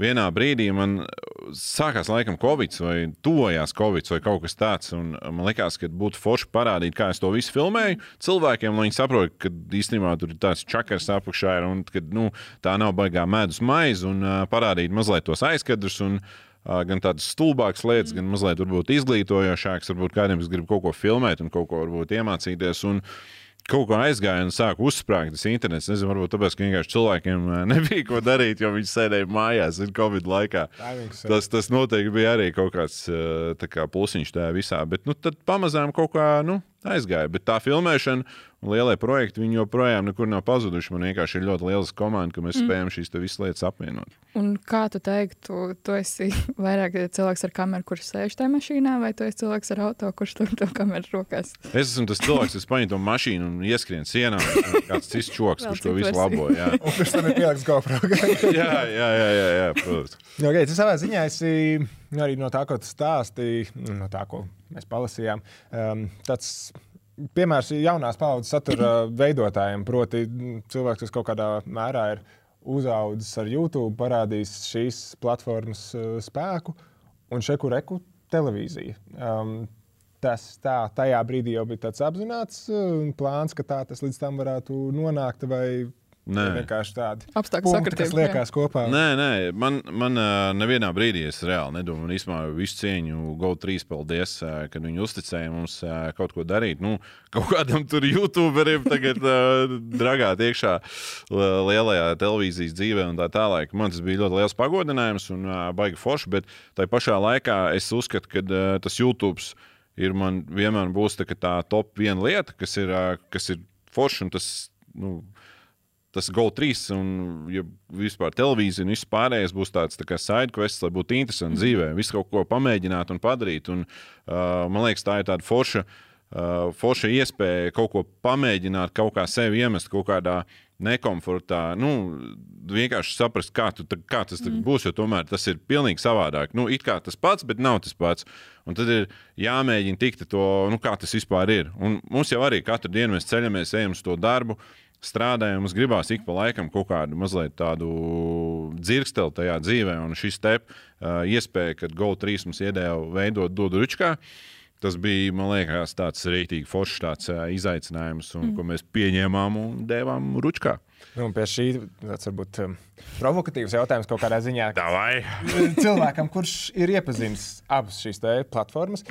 vienā brīdī man sākās laikam Covid vai tuvojās Covid vai kaut kas tāds. Man liekas, ka būtu forši parādīt, kā es to visu filmēju cilvēkiem, lai viņi saprotu, ka īstenībā tur ir tāds čakars apakšā ir un ka nu, tā nav baigā medus maize un uh, parādīt mazliet tos aizkadrus. Un, Uh, gan tādas stulbākas lietas, gan mazliet izglītojošākas. Varbūt kādam, kas grib kaut ko filmēt un kaut ko iemācīties. Un kaut kā aizgāja un sāka uzsprāgt tas internets. Nezinu, varbūt tāpēc, ka vienkārši cilvēkiem uh, [laughs] nebija ko darīt, jo viņi sēdēja mājās Covid laikā. Tas, tas noteikti bija arī kaut kāds tā kā plusiņš tajā visā. Bet nu, tad pamazām kaut kā nu, aizgāja. Bet tā filmēšana un lielie projekti viņi joprojām nekur nav pazuduši. Man vienkārši ir ļoti liela komanda, ka mēs Mm. spējam šīs visas lietas apvienot. Un kā tu teiktu, tu esi vairāk cilvēks ar kameru, kurš sēž tajā mašīnā, vai tu esi cilvēks ar auto, kurš tur to kameru rokās? Es esmu tas cilvēks, kas paņem to mašīnu un ieskrien sienā. Kāds cits čoks, kurš to visu versiju. labo. Jā, Un kurš tam ir pieliks GoPro? [laughs] jā, jā, jā, jā, jā protams. Okay, tas savā ziņā esi arī no tā, ko tu stāstīji, no tā, ko mēs palasījām. Um, tāds piemērs ir jaunās paudzes satura [clears throat] veidotājiem. Proti, cilvēks, kas kaut kādā mērā ir uzaugusi ar YouTube, parādījis šīs platformas uh, spēku un šeku reku televīziju. Um, tas tā, tajā brīdī jau bija tāds apzināts uh, plāns, ka tā tas līdz tam varētu nonākt. Vai Nē. vienkārši tādi Apstākļu punkti, kas sakritība, jā. liekas kopā. Nē, nē, man, man nevienā brīdī es reāli nedomāju, un īstenībā visu cieņu GO3 paldies, kad viņi uzticēja mums kaut ko darīt. Nu, kaut kādam tur YouTuberim tagad dragāt iekšā lielajā televīzijas dzīvē un tā tālāk. Man tas bija ļoti liels pagodinājums un baigi forši, bet tajā pašā laikā es uzskatu, ka tas YouTube ir man vienmēr būs tā, tā top viena lieta, kas ir, kas ir forši un tas. Nu, tas GO3 un ja vispār televīzija un viss pārējais būs tāds tā sidequests, lai būtu interesanti dzīvē, visu kaut ko pamēģināt un padarīt. Un, uh, man liekas, tā ir tāda forša, uh, forša iespēja kaut ko pamēģināt, kaut kā sevi iemest kaut kādā nekomfortā. Nu, vienkārši saprast, kā, tu, kā tas mm. būs, jo tomēr tas ir pilnīgi savādāk. Nu, it kā tas pats, bet nav tas pats. Un tad ir jāmēģina tikt to, nu, kā tas vispār ir. Un mums jau arī katru dienu mēs ceļamies, ejam uz to darbu. Strādājam, mums gribās ik pa laikam kaut kādu mazliet tādu dzirksteli tajā dzīvē, un šis te uh, iespēja, kad GO3 mums iedēja veidot dodu ručkā, tas bija, man liekas, tāds rītīgi foršs tāds, uh, izaicinājums, un, Mm. ko mēs pieņēmām un devām ručkā. Nu, pie šī tāds varbūt um, provokatīvs jautājums kaut kādā ziņā. Davai. [laughs] Cilvēkam, kurš ir iepazinis abas šīs platformas,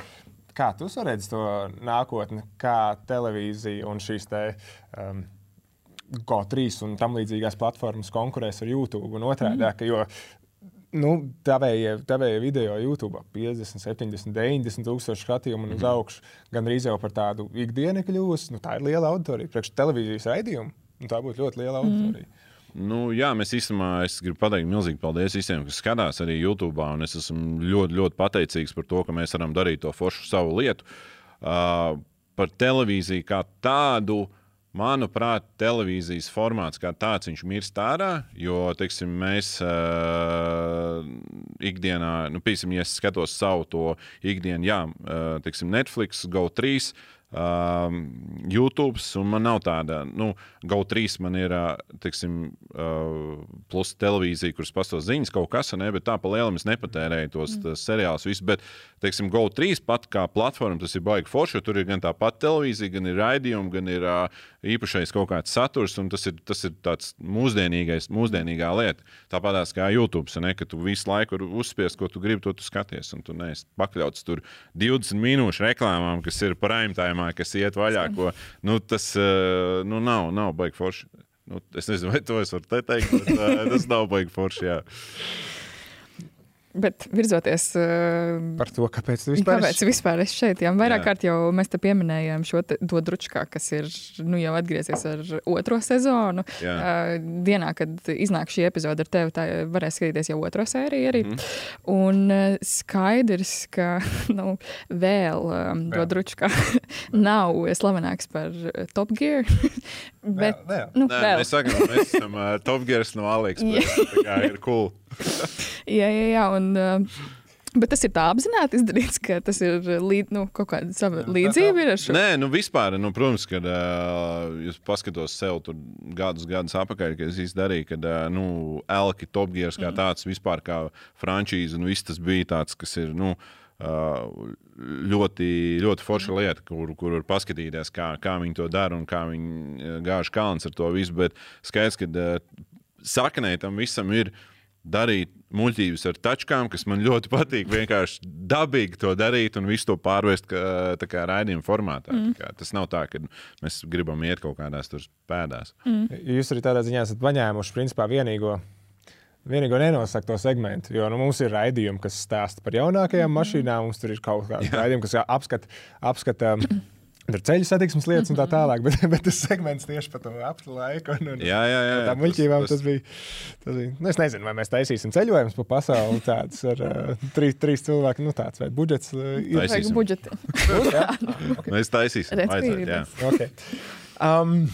kā tu redzi to nākotni, kā televīzija un šīs te. Um, GO3 un tam līdzīgās platformas konkurēs ar YouTube un otrādi. Mm. Jo nu, tavējie, video YouTube 50, 70, 90 tūkstoši skatījumu un uz augšu gan arī jau par tādu ikdienu kļūst. Nu, tā ir liela auditorija. Priekš televīzijas raidījumu nu, tā būtu ļoti liela auditorija. Nu, jā, mēs īstenībā es gribu pateikt milzīgi paldies visiem, kas skatās arī YouTube. un Es esmu ļoti, ļoti pateicīgs par to, ka mēs varam darīt to foršu savu lietu. Uh, par televīziju kā tādu. Manuprāt, televīzijas formāts kā tāds viņš mirst ārā, jo teiksim, mēs uh, ikdienā, nu, piemēram, ja es skatos savu to ikdienu, jā, uh, teiksim, Netflix, GO3, um, YouTube, un man nav tāda, nu, GO3 man ir, ā, teiksim, uh, plus televīzija, kuras pastāv ziņas, kaut kas, ne, bet tā pa lielam es nepatērēju tos mm. seriālus, visu, bet, teiksim, GO3 pat kā platforma, tas ir baigi forši, jo tur ir gan tā pati televīzija, gan ir raidījumi, gan ir uh, īpašais kaut kāds saturs, un tas ir, tas ir tāds mūsdienīgais, mūsdienīgā lieta. Tāpatās kā YouTube, ne, ka tu visu laiku vari uzspiest, ko tu gribi, to tu skaties, un tu neesi pakļauts tur 20 minūšu reklāmām, kas ir prime time, kas iet vaļā, ko, nu, tas uh, nu, nav, nav baigi forši. Nu, es nezinu, vai to es varu te teikt, bet uh, tas nav baigi forši, jā. Bet virzoties uh, par to, kāpēc tu vispār kāpēc esi- vispār esi šeit. Jā, vairāk Jā. kārt jau mēs te pieminējām šo te, to dručkā, kas ir nu, jau atgriezies ar otro sezonu. Jā. Uh, dienā, kad iznāk šī epizode ar tevi, tā varēs skatīties jau otro sēriju arī. Mm. Un uh, skaidrs, ka [laughs] nu, vēl um, to Vēl. dručkā [laughs] nav slavenāks par Top Gear. Bet, vēl. Nu, Nē, vēl. mēs sakām, mēs esam uh, Top Gears no Aliexpress. Tā kā ir cool. [laughs] Jā, jā, jā. Un, uh, bet tas ir tā apzināti izdarīts, ka tas ir līd, nu, kaut kāda sava līdzība ir ar šo. Nē, nu vispār, nu, protams, kad uh, jūs paskatos sev tur gadus, gadus atpakaļ, kad es īsti darīju, kad uh, nu, Elki, Top Gears kā tāds vispār kā frančīze, un viss tas bija tāds, kas ir. Nu, Uh, ļoti, ļoti forša lieta, kur, kur var paskatīties, kā, kā viņi to dara un kā viņi gāž kalns ar to visu. Bet skaidrs, ka saknē tam visam ir darīt muļķības ar tačkām, kas man ļoti patīk. Vienkārši dabīgi to darīt un visu to pārvest kā, tā kā raidījuma formātā. Mm. Mm. Kā, tas nav tā, ka mēs gribam iet kaut kādās tur pēdās. Mm. Jūs arī tādā ziņā esat paņēmuši principā vienīgo. Vienīgo nenosakto segmentu, jo nu, mums ir raidījumi, kas stāsta par jaunākajām mm. mašīnām. Mums tur ir kaut kāda raidījuma, kas apskata, apskata tur ceļu satiksmes lietas un tā tālāk. Bet, [laughs] bet tas segments tieši par to laiku un, un Jā, jā, jā, tā tas- muļķībām tas- tas bija. Tas bija nu, es nezinu, vai mēs taisīsim ceļojumus pa pasauli. Tāds ar uh, trīs, trīs cilvēku, nu tāds vai budžets. Uh, ir. Taisīsim. Budžeti. [laughs] Būs, jā? Mēs taisīsim. Redz, vajadzētu, jā. Okay. Um,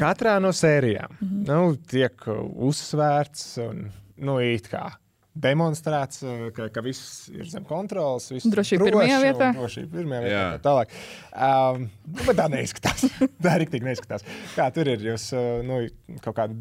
katrā no sērijām mm -hmm. nu, tiek uh, uzsvērts un nu, it kā demonstrēts, uh, ka, ka viss ir zem kontrolas. viss ir Drošība droši pirmajā vietā. Drošība pirmajā vietā. Tā tālāk. Um, nu, bet tā neizskatās. [laughs] tā arī tik neizskatās. Kā tur ir? Jūs uh, nu, kaut kādi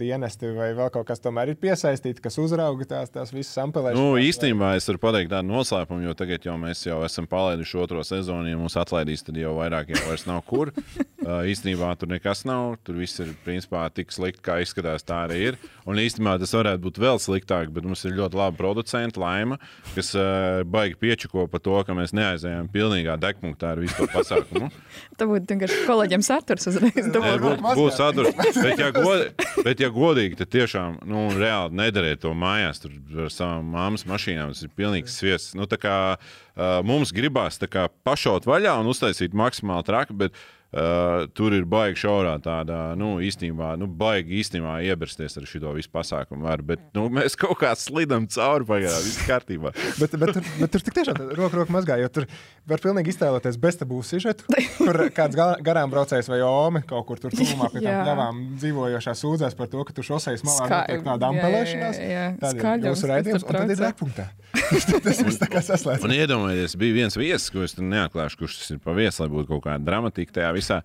dienesti vai vēl kaut kas tomēr ir piesaistīti, kas uzrauga tās, tās visas ampelēšanas. Nu, īstenībā es varu pateikt tādu noslēpumu, jo tagad jau mēs jau esam palaiduši otro sezonu. Ja mūs atlaidīs, tad jau vairāk jau vairs nav kur. Uh, [laughs] īstenībā tur nekas nav. Tur viss ir principā tik slikti, kā izskatās. Tā arī ir. Un īstenībā tas varētu būt vēl sliktāk, bet mums ir ļoti labi producenti, Laima, kas uh, baigi piečako par to, ka mēs neaizējām pilnīgā degpunktā ar visu to pasākumu. [laughs] Tā būtu vienkārši kolēģiem saturs uzreiz. Būs, būs atdurts. Bet, ja god, bet, ja godīgi, tad tiešām nu, reāli nedariet to mājās tur ar savām māmas mašīnām. Tas ir pilnīgs sviests. Nu, tā kā, uh, mums gribās tā kā, pašaut vaļā un uztaisīt maksimāli traki, bet uh, tur ir baigi šaurā tāda, nu, īstenībā, nu, baigi īstenībā iebirsties ar šo visu pasākumu. Var, bet nu, mēs kaut kā slidam cauri pagaidām, viss kārtībā. [laughs] Bet, bet, tur, bet tur tik tiešām roka roka mazgā, jo tur var pilnīgi iztēloties beztabū sižetu, [laughs] kur kāds ga- garām braucējs vai omi kaut kur tur tuvumā pie tām pļavām dzīvojošā sūdzēs par to, ka tur šoseis malā notiek tāda ampelēšanās. Tad ir jūsu raidījums, un tad ir degpunktā. [laughs] Tas viss tā kā saslēdz. Un iedomājieties, bija viens viesis, ko es neatklāšu, kurš tas ir pa viesu, lai būtu kaut kāda dramatika tajā visā.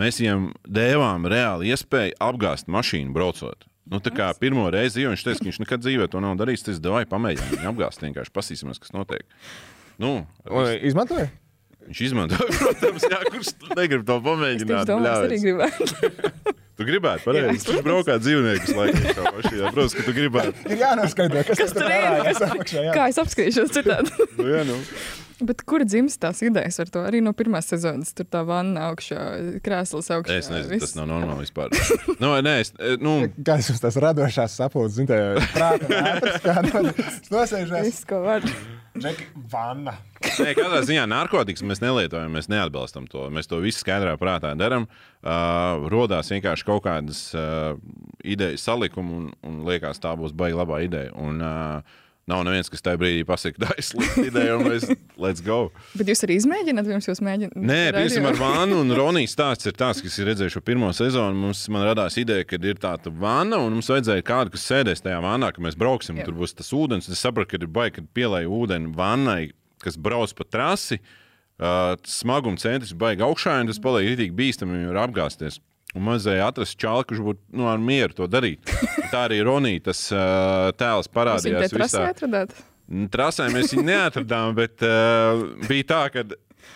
Mēs viņam devām reāli iespēju apgāzt mašīnu braucot. Nu, tā kā pirmo reizi dzīvē viņš teica, ka viņš nekad dzīvē to nav darījis. Tas devai pamēģināt viņu apgāzt. Vienkārši pasīsimies, kas notiek. Nu, Un Izmantoja? viņš izmantoja, protams, jā, kurš negrib to Es pamēģināt. domāju, es arī gribētu. [laughs] Tu gribētu, pareizi. Tu braukā dzīvniekus laikam savā [laughs] mašīnā. Protams, ka tu gribētu. Ir jānoskaidro, kas, Kas tur ir? Kas- apakšā, jā. Kā es apskatīšos citādi? [laughs] Nu, jā, nu. Bet kur dzimst tās idejas ar to? Arī no pirmās sezonas tur tā vanna augšā, krēsls augšā. Es nezinu, viss. tas nav normāli vispār. [laughs] nu, nē, es, nu, Kā jums tas radošās sapulces, zināt, prāta vētras, kā nosēžās? Viss, ko var. Džeki, vanna. Nē, katrā ziņā narkotikas mēs nelietojam, mēs neatbalstam to. Mēs to visu skaidrā prātā darām. Uh, rodās vienkārši kaut kādas uh, idejas salikuma, un, un liekas, tā būs baigta labā ideja. Un, uh, Nav neviens, kas tajā brīdī pasakā, tā ir slikta ideja, un mēs [laughs] let's go. Bet jūs arī izmēģināt, pirms jūs mēģināt? Nē, piemēram, ar Vānu un [laughs] Ronijas stāsts ir tāds, kas ir redzējis šo pirmo sezonu. Mums radās ideja, ka ir tāda vana, un mums vajadzēja kādu, kas sēdēs tajā vānā, ka mēs brauksim, Jā. tur būs tas ūdens. Es sapratu, ka ir baigi, kad pielēja ūdeni vannai, kas brauc pa trasi. Uh, smaguma centrs ir baigi augšā, un tas paliek rītīgi bīstami, jo ir apgāzties. Un vajadzēja atrast čāli, kurš būtu nu, ar mieru to darīt. Tā arī Ronija tas uh, tēls Jūs parādījās. te trasē atradāt? Trasē mēs viņu neatradām, bet uh, bija tā, ka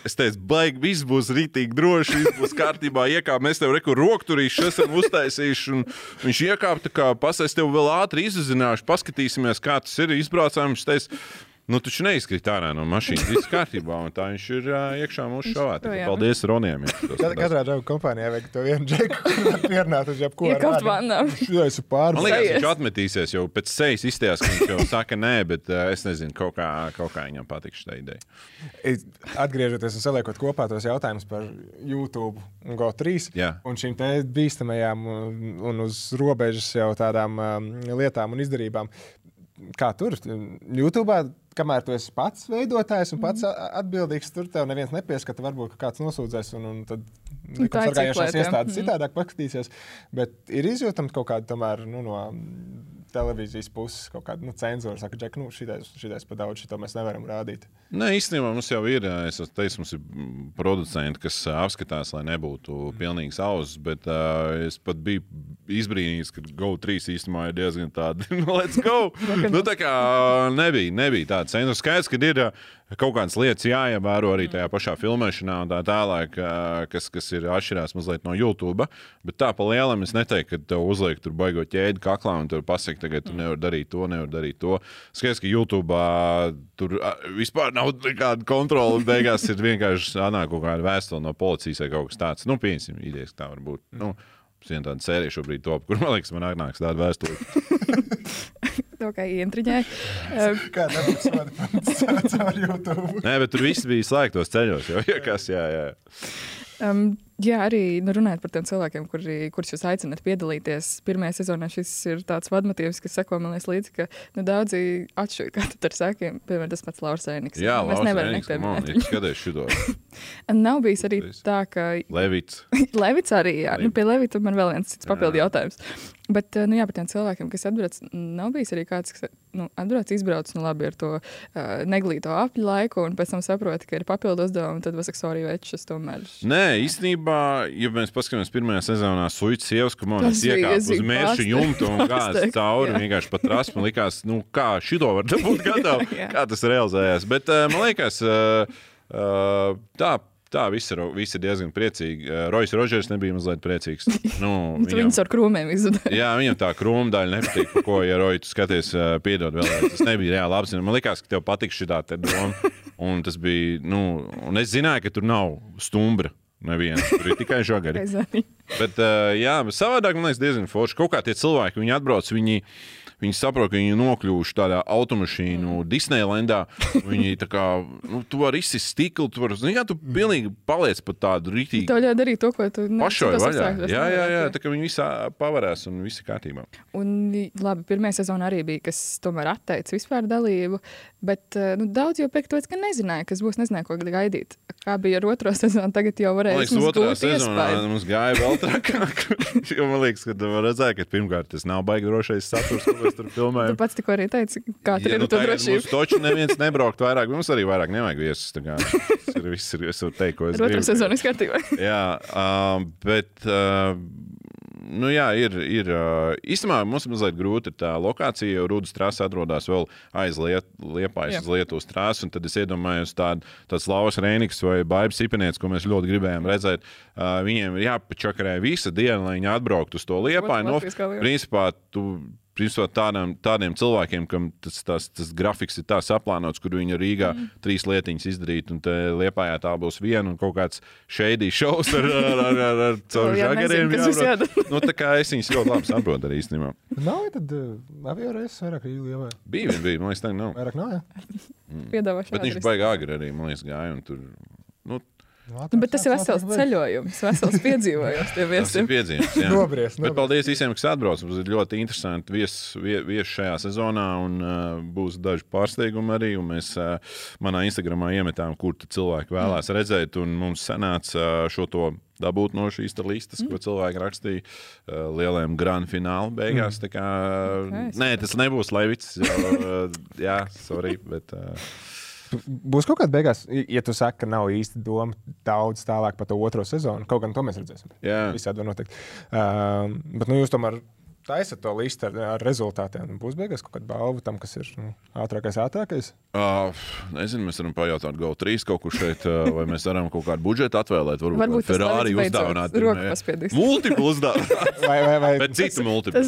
es teicu, baigi, viss būs rītīgi droši, viss būs kārtībā. Iekāp, mēs tev rekur rokturīšu esam uztaisījuši. un Viņš iekāpa, tā kā pasēs tev vēl ātri izzināšu, paskatīsimies, kā tas ir. Izbraucām, viņš teica, Nu, taču neizkrīt ārā no mašīnas. Viss kārtībā, un tā viņš ir uh, iekšā mūsu šovā. Tā. Paldies Roniem. ja. Katrā draugu kompānijā vajag to vienu džeku, kurš pierunāt uz jebkuru. Iekāpt vannā. [laughs] Jā, es esmu Man liekas, viņš atmetīsies jau pēc sejas izstājās, ka viņš jau saka nē, bet uh, es nezinu, kaut kā, kaut kā viņam patīk šī ideja. Atgriežoties un saliekot kopā tos jautājumus par YouTube un GO3 Jā. un šīm te bīstamajām un, un uz robežas jau tādām um, lietām un izdarībām. Kā tur? YouTube, kamēr tu esi pats veidotājs un pats a- atbildīgs, tur tev neviens nepieskata. Varbūt kāds nosūdzēs, un, un tad Nu, likumsargājošās ciklēta, jā. iestādes Mhm. citādāk paskatīsies. Bet ir izjūtama kaut kāda tomēr nu, no televīzijas puses, kaut kāda nu, cenzūra. Saka, Džek, nu, šitais, šitais pa daudz, šito mēs nevaram rādīt. Nē, īstenībā mums jau ir, es teicu, mums ir mm, producenti, kas apskatās, lai nebūtu pilnīgs auss, bet uh, es pat biju izbrīnījis, ka GO3 īstenībā ir diezgan tāda, [laughs] nu, let's go! nu, tā kā nebija, nebija tāda cenzūra. Skaidrs, ka ir kaut kādas lietas jāievēro arī tajā pašā filmēšanā un tā tālāk, kas, kas ir atšķirās mazliet no YouTube. Bet tā pa lielam es neteiktu, ka tev uzliek tur baigot ķēdi kaklā un tur pasakot, tagad tu nevari darīt to, nevari darīt to. Skaidrs, ka YouTube tur vispār nav nekāda kontrola. Beigās ir vienkārši atnāk kaut kāda vēstule no policijas vai kaut kas tāds. Nu, pieņemsim, idejas, ka tā var būt. Nu, Viena tāda sērija šobrīd top, kur man liekas, man nāks tāda vēstule. [laughs] To kā ientriņai. Kā tas ir caur YouTube? Nē, bet tur viss bija slēgtos ceļos. Jau, ja kas, jā, jā. Um, jā, arī nu, runājot par tiem cilvēkiem, kuri, kurus jūs aicināt piedalīties. Pirmajā sezonā šis ir tāds vadmotīvs, kas seko man līdzi, ka nu, daudzi atšķiras, kā tu ar sākiem, piemēram, tas pats Lauris Ēniks. Jā, Mēs Lauris nevaram nepieminēt viņu. skaties šito. [laughs] Nav bijis arī tā, ka Levits. [laughs] Levits arī, jā, nu, pie Levita man vēl viens cits papildu jautājums. Bet, eh, nu, jā, par tiem cilvēkiem, kas atbrauc, nav bijis arī kāds, kas nu, atbrauc, izbrauc, nu, labi, ar to uh, neglīto apļu laiku, un pēc tam saprot, ka ir papildu uzdevumi, tad vas sorry, večus tomēr. Nē, īstenībā, ja mēs paskatāmies pirmajā sezonā, Suits sievas, ka man iekāpa uz mērķa jumta un Pārsteigts, cauri jā. vienkārši pat rasmu. Likās, nu kā šito var dabūt gatavu, [laughs] kā tas realizējās. Bet uh, man liekas, uh, uh, tā. Tā viss ir, visi ir diezgan priecīgi. Rojas Rodžers nebija mazliet priecīgs. Nu, [laughs] Tu viņus ar krūmiem izdarīji. Jā, viņam tā krūma daļa nepatīk, ko, ja Roja, tu skaties, piedod vēlreiz. Tas nebija reāli labi. Man liekas, ka tev patiks šī tā doma. Un tas bija, nu, un es zināju, ka tur nav stumbra. Neviena. Tur ir tikai žagari. [laughs] Bet, uh, jā, bet savādāk man liekas, diezgan forši. Kaut kā tie cilvēki, viņi atbrauc, viņi, viņi saprot, ka viņi nokļuvuši tādā automašīnu Disneylandā. Viņi tā kā, nu, tu vari izsist stiklu, tu vari, zini, kā tu pilnīgi paliec pat tādu rītīgu. Tev ļauj darīt to, ko tu Pašai apstākļos Jā, jā, jā, tā kā viņi visā pavarēs un viss ir kārtībā. Un, labi, pirmā sezona arī bija, kas tomēr atteica vispār dalību. Bet nu, daudz jau pēc tam nezināja, kas būs, nezināja, ko gaidīt. Kā bija ar otro [laughs] sezonu, tagad jau varēja vismaz otrā sezonā iespēju. mums gāja vēl trakāk. [laughs] jo man liekas, ka vari redzēt, ka pirmkārt tas nav baigi drošais saturs, ko mēs tur Tu filmējam. pats tikko arī teici, kā tur Ja, ir nu, tagad drošību. Mums taču neviens nebraukt vairāk. Mums arī vairāk nevajag viesus. tā kā. Tas ir viss, ir, es varu teikt, ko es gribu. sezonu viss kārtībā. [laughs] jā, um, bet. Uh, Nu jā, ir. ir uh, īstenībā mums ir mazliet grūti tā lokācija, jo Rūdas trāsa atrodas vēl aiz liet, liepājas uz Lietuvas trāsu. Tad es iedomājos tādu tāds Lauvas Rēniks vai Baibs Ipanietis, ko mēs ļoti gribējām redzēt. Uh, viņiem ir jāpačakarē visa diena, lai viņi atbrauktu uz to liepāju. Nu, kā liepāja. principā, tu, principā tādām, tādiem cilvēkiem, kam tas, tas, tas grafiks ir tā saplānots, kur viņi Rīgā mm. trīs lietiņas izdarīt, un te liepājā tā būs viena un kaut kāds šeidī šovs ar, ar, ar, ar, ar caur [laughs] žagariem. nu, tā kā es viņus ļoti labi saprotu arī īstenībā. Nav tad uh, avio reizes vairāk Rīgā. Bija, vien bija, man liekas, tā nav. Vairāk nav, jā. Mm. Piedāvāšana Bet viņš baigā agri arī, man liekas, gāja. un Tur, nu, Nu, bet tas ir vesels ceļojums, [laughs] vesels piedzīvojums Tas ir jā. Nobriest, Bet paldies visiem, kas atbrauc. Mums ir ļoti interesanti viesi vie, vies šajā sezonā, un uh, būs daži pārsteigumi arī. un Mēs uh, manā Instagramā iemetām, kur cilvēki vēlās redzēt, un mums sanāca uh, šo to dabūt no šīs listas, ko cilvēki rakstīja uh, lielajam grand fināla beigās. Mm. Kā, Okay, nē, tas nebūs Levits. Jo, uh, jā, sorry. Bet, uh, Būs kaut kāda beigās, ja tu saki, ka nav īsti doma daudz tālāk par to otro sezonu. Kaut gan to mēs redzēsim. Jā. Visādi var notikt. Um, bet nu, jūs tomēr taisat to listu ar, ar rezultātiem. Būs beigās kaut kāda balva tam, kas ir nu, ātrākais, ātrākais. Uh, nezinu, mēs varam pajautāt GO3 kaut kur šeit, uh, vai mēs varam kaut kādu budžetu atvēlēt. Varbūt, Varbūt Ferrari uzdāvināt. Multiplu uzdāvināt. [laughs] Vai, vai, vai. Bet citu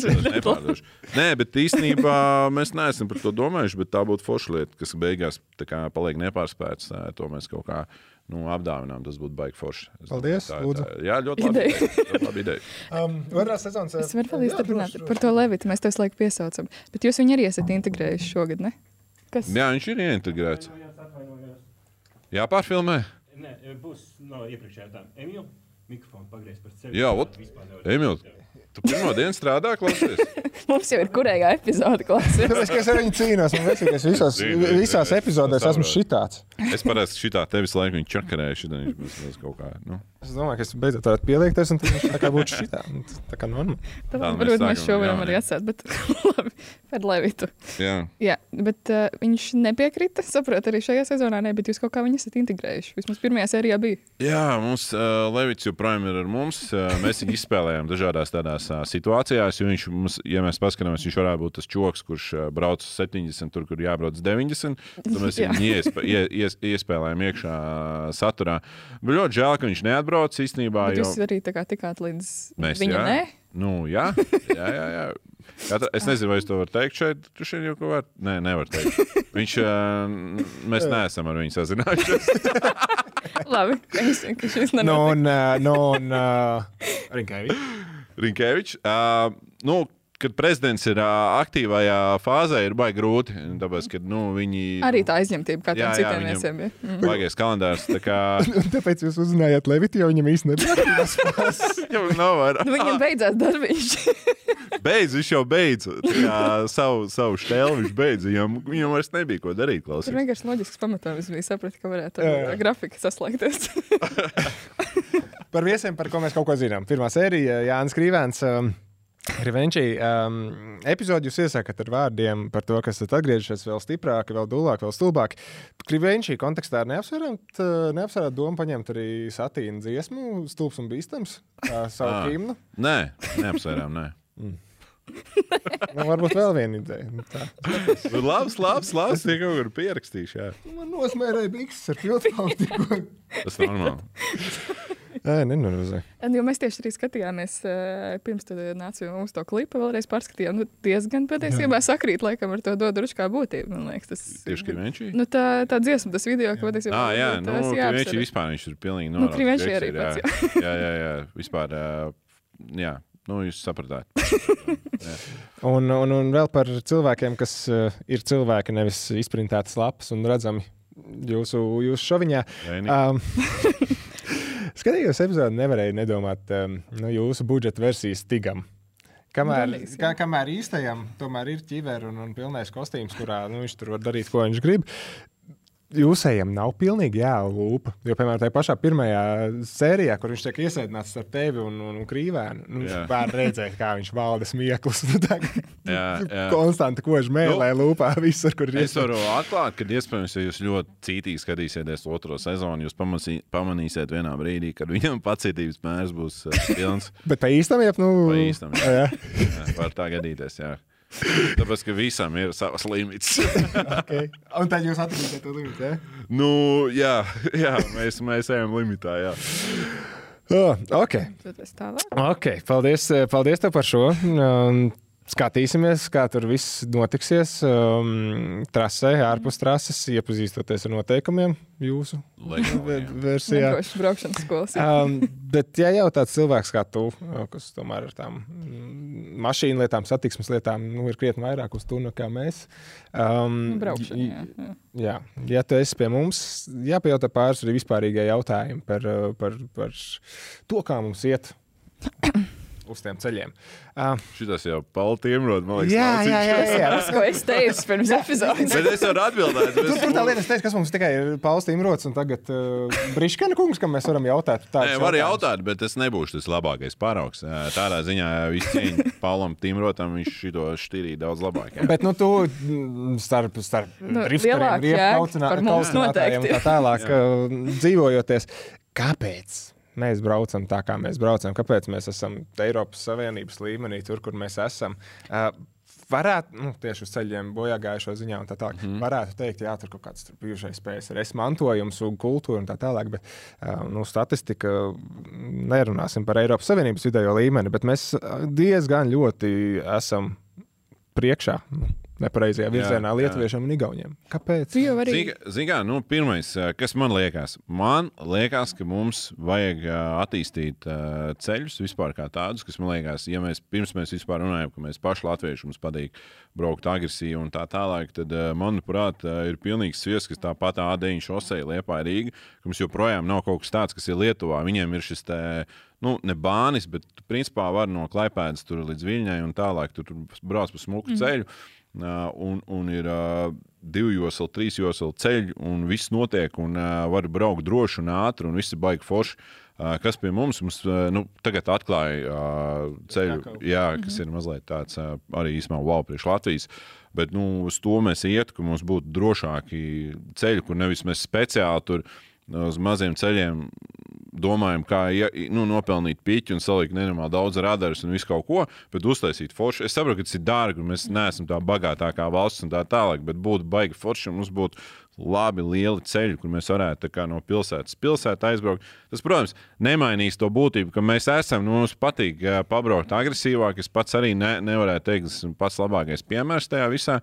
ir nepārdošu. Nē, bet īstenībā mēs neesam par to domājuši, bet tā būtu forša lieta, kas beigās kā paliek nepārspēts. tā, To mēs kaut kā nu, apdāvinām. Tas būtu baigi forši. Es Paldies, lūdzu. tā- Jā, ļoti labi. Ideja. Ļoti labi ideja. [laughs] Um, otrā sezonas. Es varu vēl izturpināt par to Levitu. Mēs to visu laiku piesaucam. Bet jūs viņu arī esat integrējuši šogad, ne? Kas? Jā, viņš ir ieintegrēts. Jā, pārfilmē. Nē, būs no iepriekšējā tā. Emīl, mikrofonu pagriez par sevi. Jā, ot, Emīl, tu pirmo dienu strādā, klausies. [laughs] Mums jau ir kurējā epizode klāsies. Tāpēc, [laughs] ka es ar viņu cīnos, man liekas, ka es visās, Cīnies, visās epizodēs es esmu šitāds. Es parasti šitā tevis laiku viņu čakarēju, šitā viņš būs būs kaut kā. Nu. Es domāju, ka es beidzot varētu pieliekties, un tad tā kā būtu šitā. Un t- Tā kā normāli. Tā, Tā, mēs varbūt mēs šo ar varam arī atstāt, bet [laughs] labi, par Levitu. Jā. Jā, bet uh, viņš nepiekrita. [laughs] Saprotu, arī šajā sezonā ne, bet jūs kaut kā viņu esat integrējuši. Vismaz pirmajā sērijā bija. Jā, mums uh, Levits joprojām ir ar mums. Uh, mēs viņu izspēlējām dažādās tādās uh, situācijās. jo Viņš, mums, ja mēs paskatāmies, viņš varētu būt tas čoks, kurš uh, brauc uz 70, tur, kur jābrauc uz 90. Tad mēs viņu [laughs] iesp ie, ies, iespēlējām iekšā uh, saturā. Bet ļoti žēl, ka viņš neatbrauc īstenībā. Bet Jo... jūs arī tā kā tikāt līdz Mēs, viņa jā. nē. Nu, jā, jā, jā. jā. Katra, es [laughs] nezinu, vai es to varu teikt šeit. Tu šeit jau ko var? Nē, nevar teikt. Viņš, uh, mēs neesam ar viņu sazinājušies. [laughs] Labi, ka šis No, nenotiek. un, uh, no, un uh, Rinkēvičs. Rinkēvičs. Uh, nu, kad prezidents ir uh, aktīvajā fāzē, ir baigi grūti. Tāpēc, ka nu, viņi. Arī tā aizņemtība, kā jā, citiem bija. Mhm. Baigais kalendārs. Tā kā [laughs] Tāpēc jūs uzzinājāt Levitu, jo viņam īstenībā nebija aktīvās fāzes. [laughs] nav vairāk. Nu, Viņam [laughs] beidzās darbiņš. Beidz, viņš jau beidz kā savu, savu stēlu. Viņš beidz. Viņam, viņam vairs nebija ko darīt. Tur Klausies. vienkārši loģisks pamatojums bija saprast, ka varētu ar grafiku saslēgties. Par viesiem, par ko mēs kaut ko zinām. Pirmā sērija, Jānis Krīvēns. Um, Revenčī um, epizodi jūs iesākat ar vārdiem par to, kas esat atgriežies vēl stiprāk, vēl dūlāk, vēl stulbāk. Krivenčī kontekstā neapsverāt, neapsverāt domu paņemt arī satīnu dziesmu, stulbs un bīstams, kā savu Ā. himnu. Nē, neapsvērām. Nē. Nu, varbūt vēl viena ideja. Nu, tā. Nu, labs, labs, labs. Tie kaut kur pierakstīšu. Jā. Man nosmērēja bikses ar filtrām tikko. Tas normāli. Nē, nenorozē. Jo mēs tieši arī skatījāmies, pirms tam nāca uz to klipu, vēlreiz pārskatījām. Nu, diezgan patiesībā sakrīt, laikam, ar to dodurušu kā būtību. Man liekas, tas Tieši Krivenčī? Nu, tā, tā dziesma, tas video, ko patiesībā. Ah, jā, nu, jāapsver. vispār viņš ir pilnīgi Nu, norādīts. Krivenčī Prieks arī ir, pats, jā. jā, jā, jā. Vispār, jā. Nu, jūs sapratāt. [laughs] Un, un, un vēl par cilvēkiem, kas uh, ir cilvēki, nevis izprintētas lapas un redzami jūsu, jūsu šoviņā. Um, [laughs] skatījos epizodi, nevarēju nedomāt um, no jūsu budžeta versijas tigam. Kamēr, Galīgs, jā. kā, kamēr īstajam tomēr ir ķiveri un, un pilnais kostīms, kurā nu, viņš tur var darīt, ko viņš grib. Jūsējiem nav pilnīgi jālūpa. Jo, piemēram, tajā pašā pirmajā sērijā, kur viņš tiek iesēdināts ar tevi un, un, un krīvēnu, nu, var redzēt, kā viņš valda smieklus. [laughs] Nu. Konstanti kož mēlē, Nu, lūpā visur, kur ir Es varu atklāt, ka iespējams, ja jūs ļoti cītīgi skatīsieties otro sezonu, jūs pamasī, pamanīsiet vienā brīdī, kad viņam pacietības mērs būs uh, pilns. [laughs] Bet pa īstam, ja nu, Pa īstam, jā. [laughs] jā. Jā, var tā gadīties. Jā. Tāpēc, ka visam ir savs limits. [laughs] okay. Un tad jūs atradāt to limitu. Ja? nu, jā, [laughs] jā mēs, mēs ejam limitā. Jā. Oh, ok. Tad es tālāk. Ok, paldies, paldies tev par šo. Um, skatīsimies, kā tur viss notiksies. Um, trasē, ārpus trases, iepazīstoties ar noteikumiem jūsu ve- versijā. Nedrošas braukšanas skolas. Um, bet, ja jau tāds cilvēks kā tu, uh, kas tomēr ar tām mm, mašīnu lietām, satiksmes lietām, nu, ir krietni vairāk uz to nekā mēs. Um, Nu, braukšana, jā, jā. Jā, ja tu esi pie mums, jāpajautā pāris arī vispārīgie jautājumi par, uh, par, par to, kā mums iet [coughs] uz tiem ceļiem. Uh, Šitas jau man liekas. Jā, jā, jā, jā. Tas, ko es teicu pirms epizodes. Bet es varu atbildēt. Tur, tur tā lieta, es teicu, kas mums tikai ir Pauls Imrots un tagad uh, Briškana kungs, kam mēs varam jautāt. Nē, var jautāt, bet es nebūšu tas labākais paraugs. Jā, Tādā ziņā viss cieņa Paulam Timrotam, viņš šito šķirīja daudz labāk. jā. Bet nu, tu starp, starp Nu, un noteikti. tā tālāk uh, dzīvojoties. Kāpēc mēs braucam tā, kā mēs braucam. Kāpēc mēs esam Eiropas Savienības līmenī, tur, kur mēs esam? Uh, Varētu, nu, tieši uz ceļiem bojā gājušo ziņā, tā tālāk. Mm. Varētu teikt, jā, tur kaut kāds tur bijušais PSRS mantojums, un kultūra un tā tālāk, bet nu, statistika nerunāsim par Eiropas Savienības vidējo līmeni, bet mēs diezgan ļoti esam priekšā. Nu, Nepareizajā virzienā Jā, jā. Lietuviešiem un Igauniem. Kāpēc? Zinām, nu, pirmais, eh, kas man liekas, man liekas, ka mums vajag eh, attīstīt eh, ceļus vispār kā tādus, kas man liekas, ja mēs pirms mēs vispār runājam, ka mēs paši latvieši mums patīk braukt agresīvi un tā tālāk, tad, manuprāt, ir pilnīgs sviests, ka tāpat A9 šoseja Liepā Rīga, ka mums joprojām nav kaut kas tāds, kas ir Lietuvā. Viņiem ir šis te, nu, ne bānis, bet principā var no Klaipēdas tur līdz Viļņai un tālāk tur, tur brauc pa smuku mm. ceļu. Uh, un, un ir divu joslu, trīs joslu ceļi, un viss notiek, un var braukt droši un ātri, un viss ir baigi forši. Kas pie mums, mums nu, tagad atklāja ceļu, jā, kas ir mazliet tāds arī īstenībā wow priekš Latvijas. Bet nu, uz to mēs ietu, ka mums būtu drošāki ceļi, kur nevis mēs speciāli tur uz maziem ceļiem domājam, kā ja, nu, nopelnīt piķi un salikt nenormāli daudz radarus un visu kaut ko, bet uztaisīt foršu. Es saprotu, ka tas ir dārgi, un mēs neesam tā bagātākā valsts un tā tālāk, bet būtu baigi forši, un mums būtu labi lieli ceļi, kur mēs varētu kā no pilsētas uz pilsētu aizbraukt. Tas, protams, nemainīs to būtību, ka mēs esam, nu, mums patīk ā, pabraukt agresīvāk. Es pats arī ne, nevarētu teikt, ka esmu pats labākais piemērs tajā visā.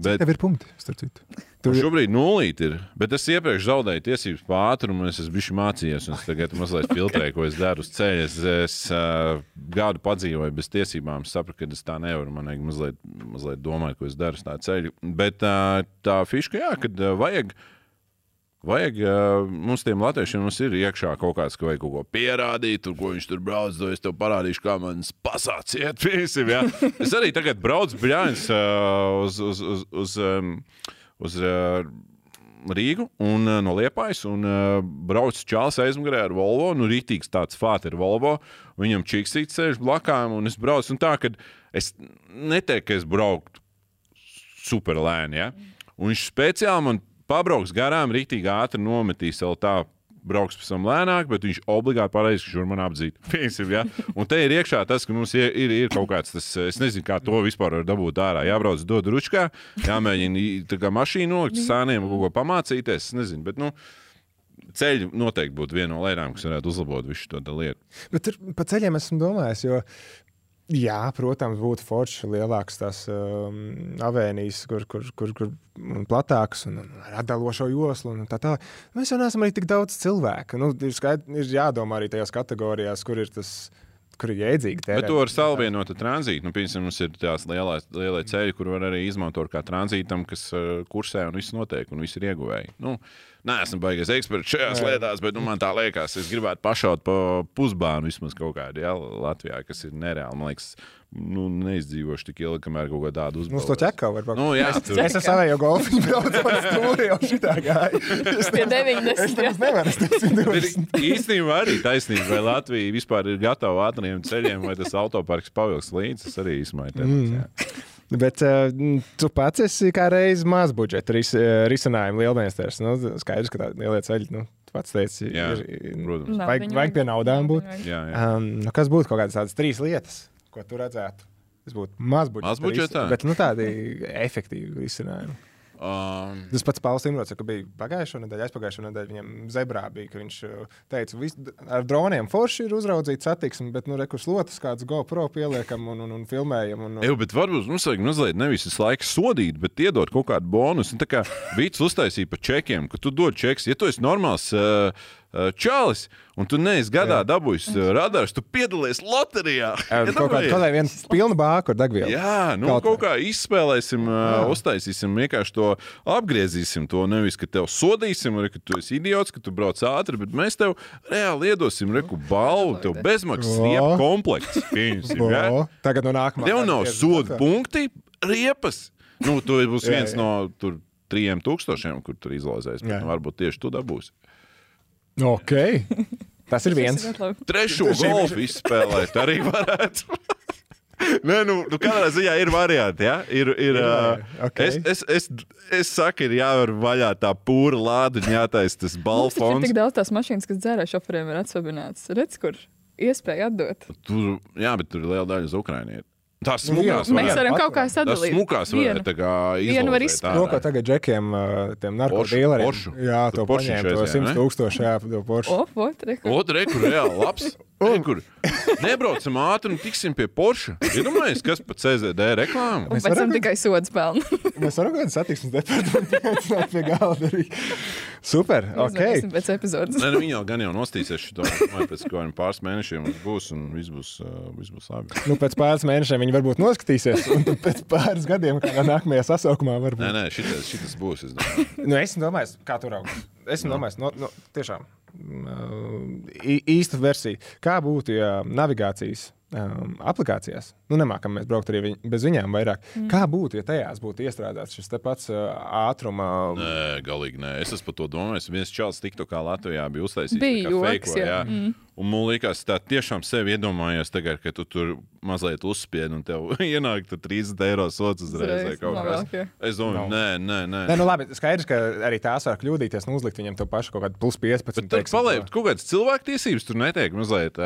Bet... Tev ir punkti, starp citu. Tur šobrīd nulīt ir, bet es iepriekš zaudēju tiesības pār ātrumu, un es esmu mācījies, un es tagad mazliet [laughs] filtrēju, ko es daru uz ceļa. Es, es uh, gadu padzīvoju bez tiesībām, es sapratu, ka es tā nevaru. Man vajag mazliet, mazliet domāt, ko es daru uz tā ceļa. Bet uh, tā fiška, jā, kad uh, vajag. Vajag, uh, mums tiem latviešiem mums ir iekšā kaut kāds, ka vajag kaut ko pierādīt, tur, ko viņš tur brauc. To es tev parādīšu, kā man pasāc iet. Piemēram, [laughs] ja? Es arī tagad braucu bļāņus uh, uz, uz, uz, uz, um, uz uh, Rīgu un uh, no Liepājas. Un uh, braucu čāls aizmugurē ar Volvo. Nu, rītīgs tāds fāte ir Volvo. Viņam čiksīts ceļš blakām, un es braucu. Un tā, ka es neteiktu, ka es brauktu super lēni. Ja? Un viņš speciāli man pabrauks garām, rītīgi ātri nometīs vēl tā. Brauks pēc tam lēnāk, bet viņš obligāti pareizi, ka šur man apdzīt. [laughs] Piemēram, ja? Un te ir iekšā tas, ka mums ir, ir, ir kaut kāds, tas, es nezinu, kā to vispār var dabūt ārā. Jābrauc, dod ručkā, jāmēģina kā mašīnu nolikt, sāniem kaut ko pamācīties. Es nezinu, bet, nu, ceļi noteikti būtu viena no lietām, kas varētu uzlabot visu tā lietu. Bet tur pa ceļiem esmu domājis, jo, jā, protams, būtu forši lielāks tās um, avēnijas, kur, kur, kur, kur platāks un, un ar atdalošo joslu un tā tālāk. Mēs jau neesam arī tik daudz cilvēku. Nu, ir, skaid, ir jādomā arī tajās kategorijās, kur ir tas. Kur ir jēdzīgi Bet tērēt. to var salvienot ar tranzītu. Nu, piemēram, mums ir tās lielās, lielie ceļi, kur var arī izmantot kā tranzītam, kas uh, kursē un viss notiek, un viss ir ieguvēji. Nu, Nē, esmu baigājis eksperts šajās Jā. lietās, bet nu, man tā liekas, es gribētu pašaut pa pusbānu vismaz kaut kādu ja, Latvijā, kas ir nereāli. Man liekas, nu, neizdzīvošu tik ilgi, kamēr kaut ko tādu uzbūvēšu. Mums to ķekā var būt. Nu, jā, es, tur- es ar savējo golfu braucu pa stūri jau šitā gāju. Es Pie nemaz- 90, Es nemaz nevaru, es. Ir īstenībā arī taisnība, vai Latvija vispār ir gatava ātriem ceļiem, vai tas autoparks pavilks līdzi. Tas arī ir temats. Mm. Bet uh, tu pats esi kā reizes maz budžeta ris, uh, risinājuma lielmeistars. Nu, skaidrs, ka tādi lielie ceļi, nu, pats teici, Jā, ir, protams. vajag, vajag pie naudām būt. Jā, jā. Um, nu, kas būtu kaut kādas tādas trīs lietas, ko tu redzētu? Tas būtu maz budžeta. Maz budžetā? ris- Bet nu, tādi efektīvi risinājumi. Um, Tas pats Pauls Imants, ka bija pagājušā nedēļa, aizpagājušā nedēļa. Viņam zebrā bija, ka viņš uh, teica, ka ar droniem forši ir uzraudzīts satiksmi, bet nu, rekurss lotas kāds GoPro pieliekam un, un, un filmējam. Un, Jā, bet varbūt mums vajag mazliet nevis visu laiku sodīt, bet iedot kaut kādu bonusu. Un Tā kā Vīts uztaisīja pa čekiem, ka tu dod čeks. Ja tu esi normāls uh, čalis un tu neesi gadā dabūjis uh, radarus, tu piedalies loterijā. [laughs] Kaut kā tādā viena pilna bāka ar degvielu. Jā, nu, kaut, kaut kā izspēlēsim, uh, uztaisīsim, vienkārši to apgriezīsim. To nevis, ka tev sodīsim, vai ka tu esi idiots, ka tu brauc ātri, bet mēs tev reāli iedosim reku balvu, tev bezmaksas riepu komplekts. Pieņemsim, O, ja? Tagad no nākamā. Tev nav tā. punkti, riepas. Nu, tu būs Jā, viens jā. no tur, trim tūkstošiem, kur tur izlozēs. Jā. nu, Varbūt tieši tu dabūsi. Ok. [laughs] Tas ir viens. Trešo golfu izspēlēt arī varētu. [laughs] Nē, nu, nu katrā ziņā ir varianti. Ja? Ir, ir, uh, varianti, ok. es, es, es, es saku, ir jāvar vaļā tā pūra lādiņa, jātaisa tas [laughs] Mums taču ir balfons. tik daudz tās mašīnas, kas dzērā šoferiem ir atsvabināts. Redz, kur iespēja atdot. Tur, jā, bet tur ir liela daļa uz Ukraiņiem. Tās Nu, smukās Mēs varam kaut kā sadalīt. Tas smukās tā kā Vienu var izspēlēt. Ārā. ko tagad džekiem, tiem Porsche. jā, to paņēma, to šeit, jā, 100 ne? tūkstoši, jā, to Porsche. O, ot, re, kur. Otra rekur, reāli labs. [laughs] Rekur. Nebraucam ātri un tiksim pie Porsche. Iedomājieties, kas pa CZD reklāmu. Pēc tam tikai sods pelna. Mēs varam kādu satiksmes departamentu aicināt pie galda arī. Super, ok. Pēc epizodes. Nē, nu, viņi jau gan jau nostīsies šo monētu. Pēc kaut kādiem pāris mēnešiem mums būs un viss būs, uh, viss būs labi. Nu, pēc pāris mēnešiem viņi varbūt noskatīsies, un pēc pāris gadiem, kādā nākamajā sasaukumā, varbūt. Nē, nē, šitas, šitas būs. Es domāju. Nu, es domāju, kā tur augs. Es domāju, no, no, tiešām īsta versija. Kā būtu, ja navigācijas um, aplikācijās, nu, nemākam mēs braukt arī viņ, bez viņām vairāk. Mm. Kā būtu, ja tajās būtu iestrādāts šis pats uh, ātruma? Nē, galīgi nē. Es esmu par to domājis. Viens čels tiktu kā Latvijā bija uztaisījis. Bija joks, feiko, jā. Mm. Un man liekas, tā tiešām sev iedomājos, tagad, ka tu tur mazliet uzspied un tev [laughs] ienāk tur 30 eiro sots uzreiz. vai Uzreiz kaut kas. jā. Es domāju, Nav. nē, nē, nē. Nē, nu labi, skaidrs, ka arī tās var kļūdīties un uzlikt viņam to pašu kaut kādu plus 15. Bet tur paliek kaut kādas cilvēktiesības, tur netiek mazliet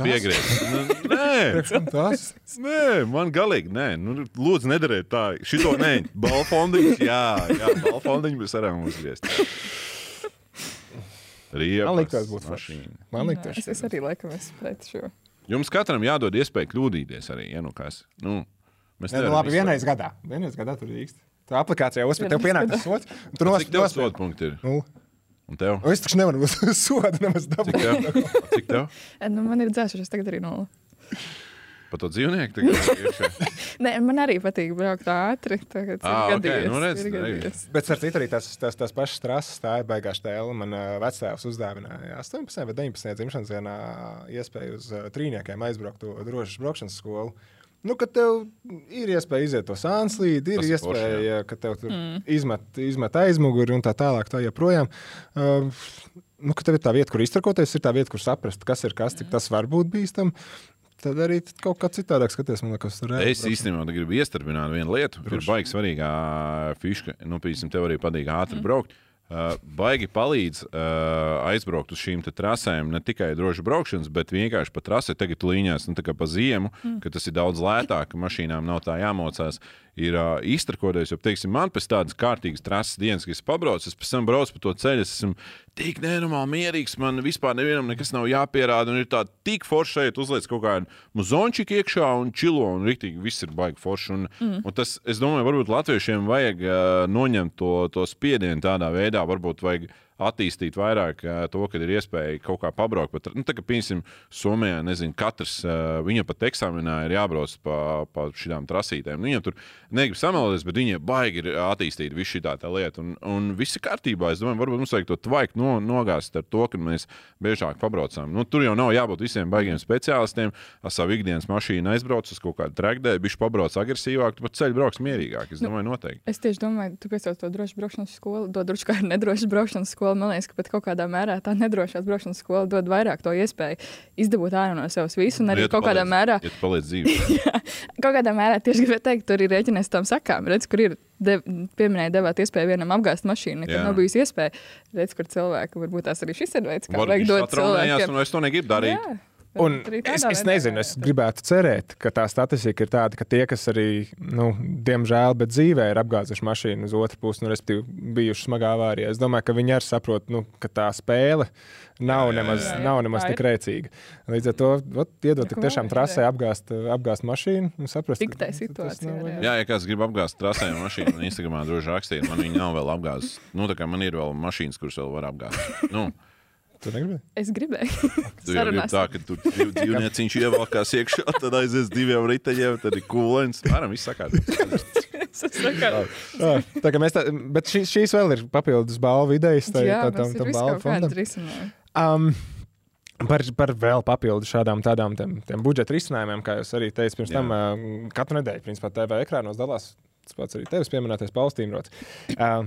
piegriezt. Nu, nē, [laughs] tas. nē, man galīgi nē. Nu, lūdzu, nedariet tā. Šito nē, balfondiņš, jā, jā balfondiņš mēs varam uzgriezt. Riepas, Man liktos būt forši. mašīna. Man liekas, es, es arī laikam esmu pret šo. Jums katram jādod iespēja kļūdīties arī. Ja, nu, kas, nu, mēs nu, nevaram labi, visu- vienreiz gadā. Vienreiz gadā tur ir īsti. Tā aplikācijā uzspēlēt, tev Vienreiz pienāk gadā. tas sots. un Tu Cik tev sodu punkti ir? Nu, Un tev? es taču nevaru uz [laughs] sodu nemaz Cik dabūt. tev? Cik tev? [laughs] Nu, man ir dzēsušies tagad arī nulle. Pa to dzīvnieku tagad. [laughs] Nē, man arī patīk braukt ātri. Tagad ok, gadījies. nu redz, gadījies. Bet ar citu arī tas, tas, tas pašs trases, tā ir baigās tēla. Man uh, vecāks uzdāvināja 18 vai 19 dzimšanas dienā iespēju uz uh, trīniekiem aizbraukt to drošas braukšanas skolu. Nu, kad tev ir iespēja iziet to sānslīdi, ir Tas iespēja, forši, ja, ka tev tur mm. izmet, izmet aizmuguri un tā tālāk, tā joprojām. Uh, nu, ka tev ir tā vieta, kur iztrakoties, ir tā vieta, kur saprast, kas ir kas, cik tas var būt bīstami. Tad arī kaut kā citādāk skaties, man liekas, tur Es īstenībā gribu iestarbināt vienu lietu. Ir baigi svarīga fiška. Nu, piemēram, tev arī patīk ātri mm. braukt. Uh, baigi palīdz uh, aizbraukt uz šīm te trasēm, ne tikai droši braukšanas, bet vienkārši pa trasē, tagad līņās, nu, tā kā pa ziemu, mm. ka tas ir daudz lētāk, ka mašīnām nav tā jāmocās. Ir uh, iztrakoties, jo, teiksim, man pēc tādas kārtīgas trases dienas, kad es pabraucu, es pēc tam braucu pa to ceļu, es esmu tik nenormāli mierīgs, man vispār nevienam nekas nav jāpierāda, un ir tā tik forši šeit uzliec kaut kādu muzončiku iekšā un čilo, un rīktīgi viss ir baigi forši. Un, mm. un tas, es domāju, varbūt latviešiem vajag uh, noņemt to, to spiedienu tādā veidā, varbūt vajag attīstīt vairāk to, ka ir iespēja kaut kā pabraukt. Bet, nu, tā kā, piemēram, Somijā, nezinu, katrs viņam pat eksāmenā ir jābrauc pa, pa šīm trasītēm. Nu, Viņam tur negrib samalties, bet viņiem baigi ir attīstīta viss šī tā lieta. Un, un viss ir kārtībā. Es domāju, varbūt mums vajag to tvaiku no, nogāzt ar to, ka mēs biežāk pabraucam. Nu, tur jau nav jābūt visiem baigiem speciālistiem. Ar savu ikdienas mašīnu aizbrauc uz kaut kādu trakdē, viņš pabrauc agresīvāk, tu pa ceļu brauks mierīgāk. Es domāju, noteikti. Es tieši domāju, tu piesauc to drošu braukšanas skolu, to drošu kā nedrošu braukšanas skolu. Man liekas, ka pat kaut kādā mērā tā nedrošās braukšanas skola dod vairāk to iespēju izdabūt ārā no sevis visu. Un arī ja kaut kādā mērā, Ja paliec dzīvē. [laughs] kaut kādā mērā tieši gribēju teikt, tur ir rēķinies tam sakām. Redz, kur ir de, pieminēja, devāt iespēju vienam apgāzt mašīnu, nekad Jā. nav bijusi iespēja. Redz, kur cilvēki, varbūt tās arī šis ir veids, kā vajag dot cilvēkiem. un es to negribu darīt. Jā. Un es, es nezinu, es gribētu cerēt, ka tā statistika ir tāda, ka tie, kas arī, nu, diemžēl, bet dzīvē ir apgāzuši mašīnu uz otru pusi, nu, respektīvi, bijuši smagā avārijā. Es domāju, ka viņi arī saprot, nu, ka tā spēle nav Jā, jā, nemaz, jā. nav nemaz tik rēcīga. Līdz ar to ot, iedot tik tiešām trasē apgāzt, apgāzt mašīnu un saprast, Tik tā situācija. ir, jā. Jā, ja kāds grib apgāzt trasēm mašīnu, Instagramā droši rakstīt, man viņa nav vēl apgāzta. Nu, tā kā man ir vēl mašīnas, kuras vēl var apgāzt. Nu, Tu negribēji? Es gribēju. tu jau gribi tā, ka tu dzīv- dzīvnieciņš ievelkās iekšā, [laughs] tad aizies diviem riteņiem, tad ir kūlens. Varam viss sakāt. Jā, tā kā mēs tā, bet šīs, šīs vēl ir papildus balvu idejas. tai- Jā, tā- ir tam viss balvu fondam. Um, par, par vēl papildu šādām tādām tiem, tiem budžeta risinājumiem, kā jūs arī teicāt, pirms Jā. tam uh, katru nedēļu, principā, TV ekrānos dalās. Tas pats arī tevis pieminētais Paustīns. Uh,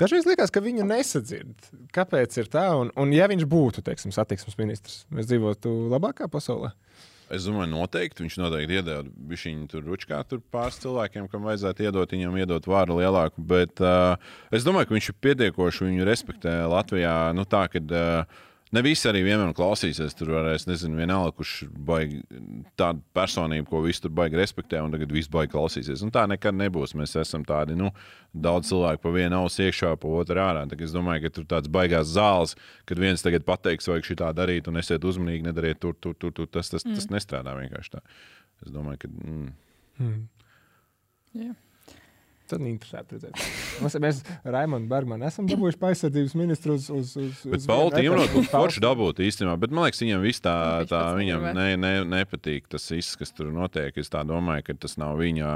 dažreiz liekas, ka viņu nesadzird. Kāpēc ir tā? Un, un ja viņš būtu, teiksim, satiksmes ministrs, mēs dzīvotu labākā pasaulē. Es domāju, noteikti viņš noteikti iedod viņu tur ručkā, tur pāris cilvēkiem, kam vajadzētu iedot viņam, iedot vāru lielāku. Bet uh, es domāju, ka viņš ir pietiekoši viņu respektē Latvijā. Nu, tā, kad, uh, Ne visi arī vienmēr klausīsies. Tur varēs, nezinu, vienalga, kurš baigi tādu personību, ko visi tur baigi respektē, un tagad viss baigi klausīsies. Un tā nekad nebūs. Mēs esam tādi, nu, daudz cilvēku pa vienu ausu iekšā, pa otru ārā. Tā, es domāju, ka tur tāds baigās zāles, kad viens tagad pateiks, vajag šī tā darīt, un esiet uzmanīgi, nedariet tur, tur, tur. tur. Tas, tas, mm. tas nestrādā vienkārši tā. Es domāju, ka. Mm. Mm. Jā. Tad interesanti redzēt. Mēs, mēs Raimondu Bergmanu esam dabūjuši aizsardzības ministru uz. uz, uz, Bet uz Tīmrot etapu. būtu forši dabūt īstenībā, bet man liekas, viņam viss tā, tā pats viņam ne, ne, nepatīk tas viss, kas tur notiek. Es tā domāju, ka tas nav viņa.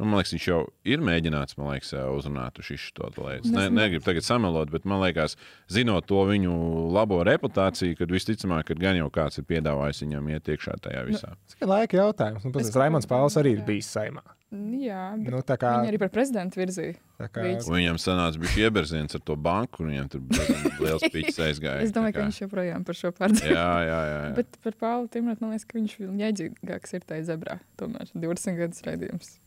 Nu, man liekas, viņš jau ir mēģinājis, liekas, uzrunāt uz šo lietu. Ne, negribu tagad samelot, bet man liekas, zinot to viņu labo reputāciju, kad visticamāk, ka gan jau kāds ir piedāvājis viņam iet iekšā tajā visā. Tas ir laika jautājums. Nu, Es Pats Raimons Pauls arī ir bijis saimā. Jā, bet Nu, tā kā- viņi arī par prezidentu virzīja. Tā kā- Viņam sanāca bija ieberziens ar to banku, un viņam tur bija liels [laughs] pīķis aizgājis. Es domāju, ka viņš joprojām par šo pārdzīvo. Jā, jā, jā. jā. Bet par Pāvelu Timratu man liekas, ka viņš ir jēdzīgāks ir tajā zebrā. Tomēr 20 gadus raidījums.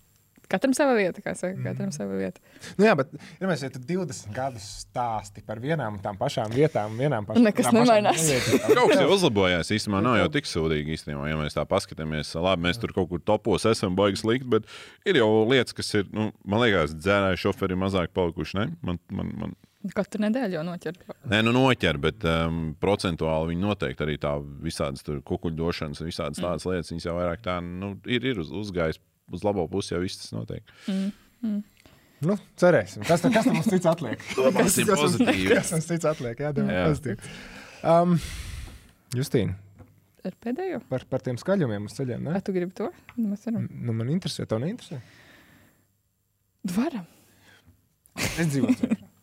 Katram sava vieta, kā saka, katram sava vieta. Nu, jā, bet ja mēs ja tu 20 gadus stāsti par vienām un tām pašām vietām, vienām pašām nekas nemainās. [laughs] Kaut kas jau uzlabojās. Īstenībā nav jau tik sūdīgi. Īstenībā, ja mēs tā paskatāmies, labi, mēs tur kaut kur topos esam baigi slikti, bet ir jau lietas, kas ir, nu, man liekas, dzērāju šoferi mazāk palikuši. Ne? Man, man, man, Katru nedēļu jau noķer. Nē, nu noķer, bet um, procentuāli viņi noteikti arī tā visādas kukuļdošanas, visādas tādas lietas, viņas jau vairāk tā, nu, ir, ir uz, uzgājis uz labo pusi, jau viss tas notiek. Mm. Mm. Nu, cerēsim. Kas, tam- kas tam mums cits atliek? [laughs] Kas mums- pozitīvi. Kas mums cits atliek? Jā, domāsim Jā. pozitīvi. Um, Justīna, Ar pēdējo? par, par tiem skaļumiem uz ceļiem. Ne? Vai tu gribi to? Nu, Mēs varam. Nu, man interesē, tev neinteresē. Varam. Es dzīvoju [laughs]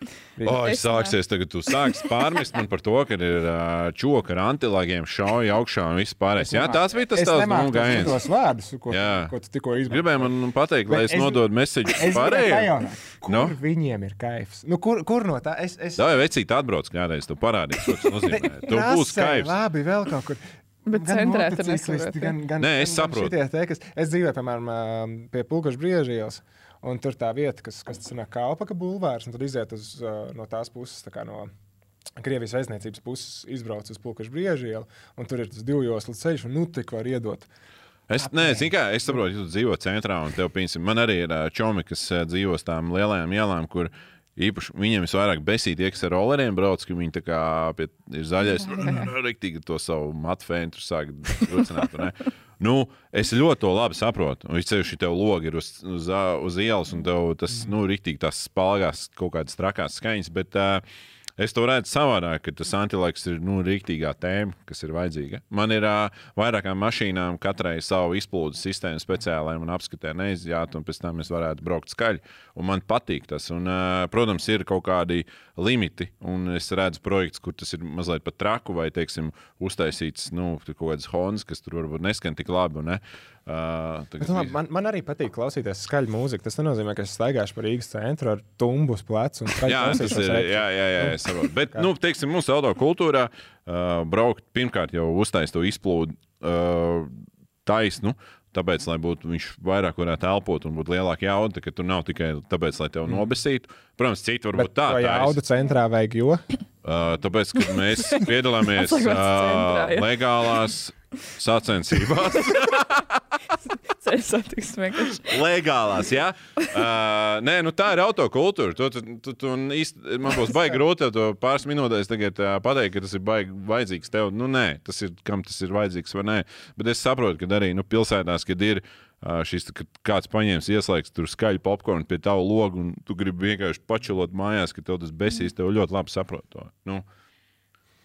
ceļā. O, es Es sāksies, tagad tu sāksi pārmest man par to, ka ir ā, čoka ar antilāgiem šauja augšā un viss pārējais. Jā, tās bija tas Es nemāku nu, gājiens. tos vārdus, ko, Jā. ko tu tikko izmantoji. Gribēju man pateikt, lai Bet es nododu Es gribēju pārējiem. Kur Nu? no? viņiem ir kaifs? Nu, kur, kur no tā? Es, es... Tā jau vecīt atbrauc kādreiz, tu parādīsi, ko tas [laughs] nozīmē. Tu būsi Rasē, kaivs. Labi, vēl kaut kur. Bet Gan centrē tur motociklisti, nesaprot, gan, gan, Nē, es saprotu. Te, kas, es dzīvoju, piemēram, pie Pulkaša brieža ielas. Un tur tā vieta, kas, kas ir Kalpaka bulvārs, un tad iziet uz, ā, no tās puses, tā kā no Krievijas vēstniecības puses, izbrauc uz Pulkaša brieža ielu. Un tur ir tas divjoslu ceļš, un nu tik var iedot. Es, nē, kā, es saprotu, ka tu dzīvo centrā, un tev, piemēram, man arī ir ā, čomi, kas ā, dzīvo uz tām lielajām ielām, kur īpaši viņiem visvairāk besīt tie, kas ar rolleriem brauc, ka viņi kā pie, ir zaļais, [laughs] [laughs] rīktīgi to savu matfēnu tur sāk rucināt. Nu, es ļoti to labi saprotu. Un ceļš, tev logi ir uz, uz, uz ielas, un tev tas, nu, rīktīgi tās spalgās kaut kādas trakās skaņas, bet uh, Es to redzu savādāk, ka tas antilaiks ir nu, rīktīgā tēma, kas ir vajadzīga. Man ir uh, vairākām mašīnām, katrai savu izplūdes sistēmu speciāli, lai man apskatē neizjātu, un pēc tam es varētu braukt skaļi. Un man patīk tas. Un, uh, protams, ir kaut kādi limiti, un es redzu projekts, kur tas ir mazliet pat traku, vai, teiksim, uztaisīts nu, kaut kāds hons, kas tur varbūt neskan tik labi. un Ne? Uh, Bet, labi, man, man arī patīk klausīties skaļu mūziku. Tas nenozīmē, ka es staigāšu pa Rīgas centru ar tumbu uz pleca Jā, tas ir. Jā, jā, jā, es saprotu. Bet, nu, teiksim, mūsu auto kultūrā uh, braukt pirmkārt jau uztaisīt to izplūdu uh, taisnu. Tāpēc, lai būtu viņš vairāk varētu elpot un būtu lielāka jauda, ka tur nav tikai tāpēc, lai tevi nobesītu. Protams, citi varbūt Bet tā. ir. jaudu centrā vajag jo. Uh, tāpēc, kad mēs [laughs] piedalāmies uh, legālās sacensībās, [laughs] Ceļu vienkārši. legālās, jā. Uh, nē, nu tā ir autokultūra. Tu, tu, tu, tu īsti, man būs baigi grūti to pāris minūtēs tagad, uh, pateikt, ka tas ir baigi vajadzīgs tev. Nu, nē, tas ir kam tas ir vajadzīgs vai nē. Bet es saprotu, ka arī nu, pilsētās, kad ir. Uh, šis, kad kāds paņēmis, ieslēgts tur skaļu popkornu pie tava loga, un tu gribi vienkārši pačilot mājās, ka tev tas besīs, tev ļoti labi saprot to. Nu,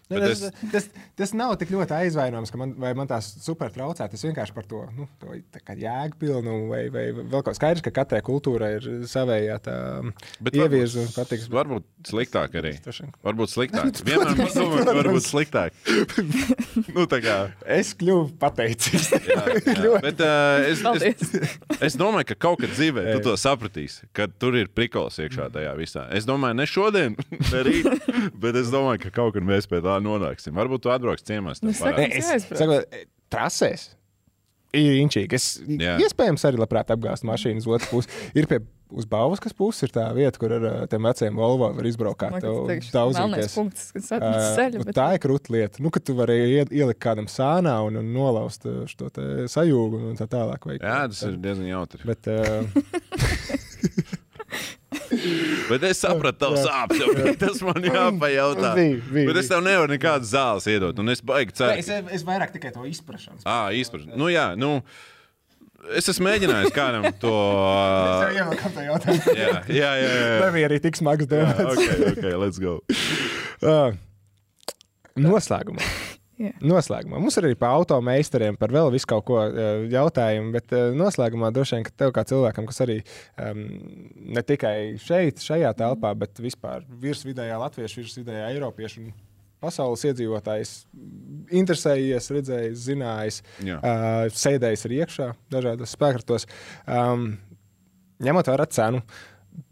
Ne, Bet tas, es- tas, tas nav tik ļoti aizvainojams, ka man, vai man tās super traucē. Tas vienkārši par to, nu, to jēgpilnu vai, vai vēl kaut kā skaidrs, ka katrai kultūrai ir savējā tā ievirza un patiks. Varbūt sliktāk arī. Varbūt sliktāk. [laughs] Vienmēr ka varbūt sliktāk. [laughs] nu, tā kā. Es kļuvu pateicīgs. [laughs] Bet, uh, es, es, es domāju, ka kaut kad dzīvē tu to sapratīsi, ka tur ir prikals iekšā tajā visā. Es domāju, ne šodien, ne rīt, bet es domāju, ka kaut kad mēs pie tā nonāksim. Varbūt tu atbrauks ciemās. tev Nu, saka, es, saku, trasēs. Ir inčīgi. Es Jā. iespējams arī labprāt apgāzt mašīnu uz otru pusi. Ir pie uz Bauskas puses ir tā vieta, kur ar ā, tiem veciem Volvo var izbraukt. Melnais punkts, kas atnes Ā, ceļu, nu, bet- Tā ir krūta lieta. Nu, ka tu vari ie- ielikt kādam sānā un, un nolaust šo sajūgu un tā tālāk. Vai, Jā, tas ir diezgan jautri. Bet, uh, [laughs] [laughs] Bet es sapratu, tavu sāpes. bija Tas man [laughs] jāpajautā. Bija, bija, Bet es tev nevaru nekādas zāles iedot. Un es baigi ceru. es, es vairāk tikai to izprašanu. Ah, izpratni. Nu, jā, nu, es esmu mēģinājis kādam [laughs] to. Jautājumu. Jā, jā, jā. jā. Nebija arī tik smags dēmons. ok, ok, let's go. Uh, noslēgumā. Jā. Noslēgumā. Mums ir arī par automeistariem, par vēl visu kaut ko uh, jautājumu, bet uh, noslēgumā droši vien, ka tev kā cilvēkam, kas arī um, ne tikai šeit, šajā telpā, bet vispār virsvidējā latviešu, virsvidējā eiropiešu un pasaules iedzīvotājs, interesējies, redzējis, zinājis, Jā. uh, sēdējis arī iekšā dažādos spēkratos. Um, ņemot vērā cenu,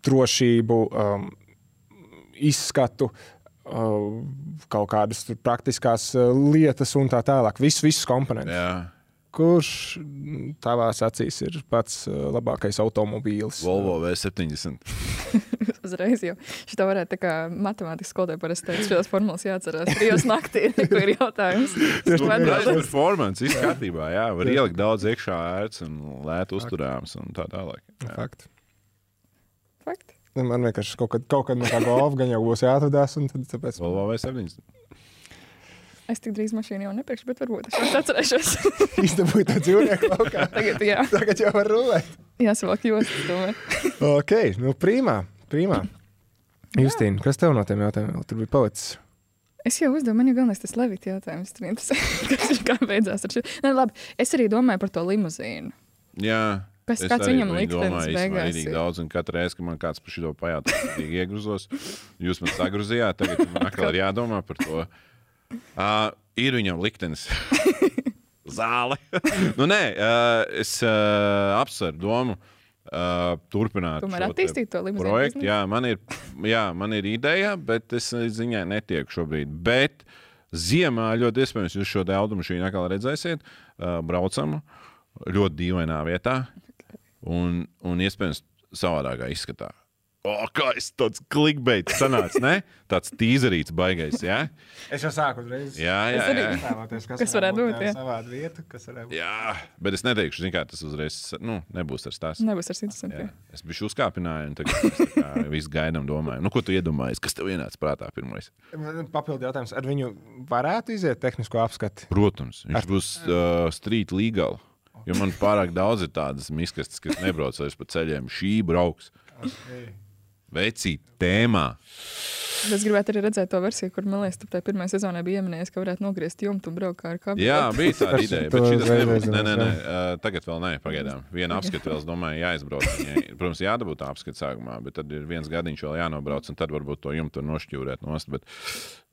drošību, um, izskatu, uh, kaut kādas praktiskās uh, lietas un tā tālāk. Visus, visus komponentus. Jā. Kurš mm, tavās acīs ir pats uh, labākais automobīls? Volvo V70. [laughs] Uzreiz jau šitā varētu tā kā matemātikas skolotāja parasti teikt, šīs formulas jāatcerās. Trijos [laughs] naktī ko ir jautājums. Tas ir performance, viss kārtībā. Jā, var ielikt daudz iekšā ērts un lēt uzturāms un tā tālāk. Jā. Fakti. Fakti. Nu, Man vienkārši kaut kad, kaut kad no tā golfa gan jau būs jāatvadās. un tad Tāpēc... Volvo V70. Es tik drīz mašīnu jau nepirkšu, bet varbūt es vairs atcerēšos. [laughs] Izdabūju to dzīvnieku laukā. [laughs] Tagad, jā. Tagad jau var rulēt. Jāsavalk jostas. [laughs] Ok, nu primā. primā. Justīna, kas tev no tiem jautājumiem tur bija palicis? Es jau uzdevu, man jau galvenais tas levita jautājums. Tur interesē, kas ir kā beidzās ar šo. Nē, labi, es arī domāju par to limuzīnu. Jā. Kas- es kāds viņam liktenis beigās ir? daudz, un katru reizi, kad man kāds par šo pajautā, tad iegruzos. Jūs man sagruzījāt, tagad man [laughs] atkal ir jādomā par to. Uh, ir viņam liktenis. [laughs] Zāle. [laughs] nu, nē, uh, es uh, apsveru domu. Uh, turpināt Tomēr attīstīt to limuzīnu projektu. Jā, man ir, jā, man ir ideja, bet es viņai netieku šobrīd. Bet ziemā ļoti iespējams jūs šo automašīnu atkal redzēsiet. Uh, braucam ļoti dīvainā vietā un, un iespējams savādākā izskatā. O, kā es tāds klikbeits sanācu, ne? Tāds tīzerīts baigais, jā? Es jau sāku uzreiz. Jā, jā, arī. jā. Iztēloties, Kas varētu būt, jā. Savāda vieta, kas varētu būt. Jā, bet es neteikšu, zin kā tas uzreiz, nu, nebūs ar stāstu. Nebūs ar interesantu. Jā. Es biju uzkāpināju, un tagad mēs tā kā [laughs] visu gaidām, domāju, nu, ko tu iedomājies, kas tev ienāca prātā pirmais? Man Papildu jautājums. Ar viņu varētu iziet tehnisko apskati? Protams, viņš būs uh, street legal. Jo man pārāk daudz ir tādas miskastes, kas nebrauc vairs pa ceļiem. Šī brauks. Vecī tēmā. Es gribētu arī redzēt to versiju, kur, man liekas, tu tajā pirmajā sezonā bija ieminējis, ka varētu nogriezt jumtu un braukt ar kabeli. Jā, bija Tas- ideja. Bet šis uzreiz nebūs. Nē, nē, nē. Uh, tagad vēl nē, pagaidām. Viena apskata vēl, es domāju, jāizbrauc. Viņai, protams, jādabū tā apskata sākumā, bet tad ir viens gadiņš vēl jānobrauc, un tad varbūt to jumtu nošķūrēt nost. Bet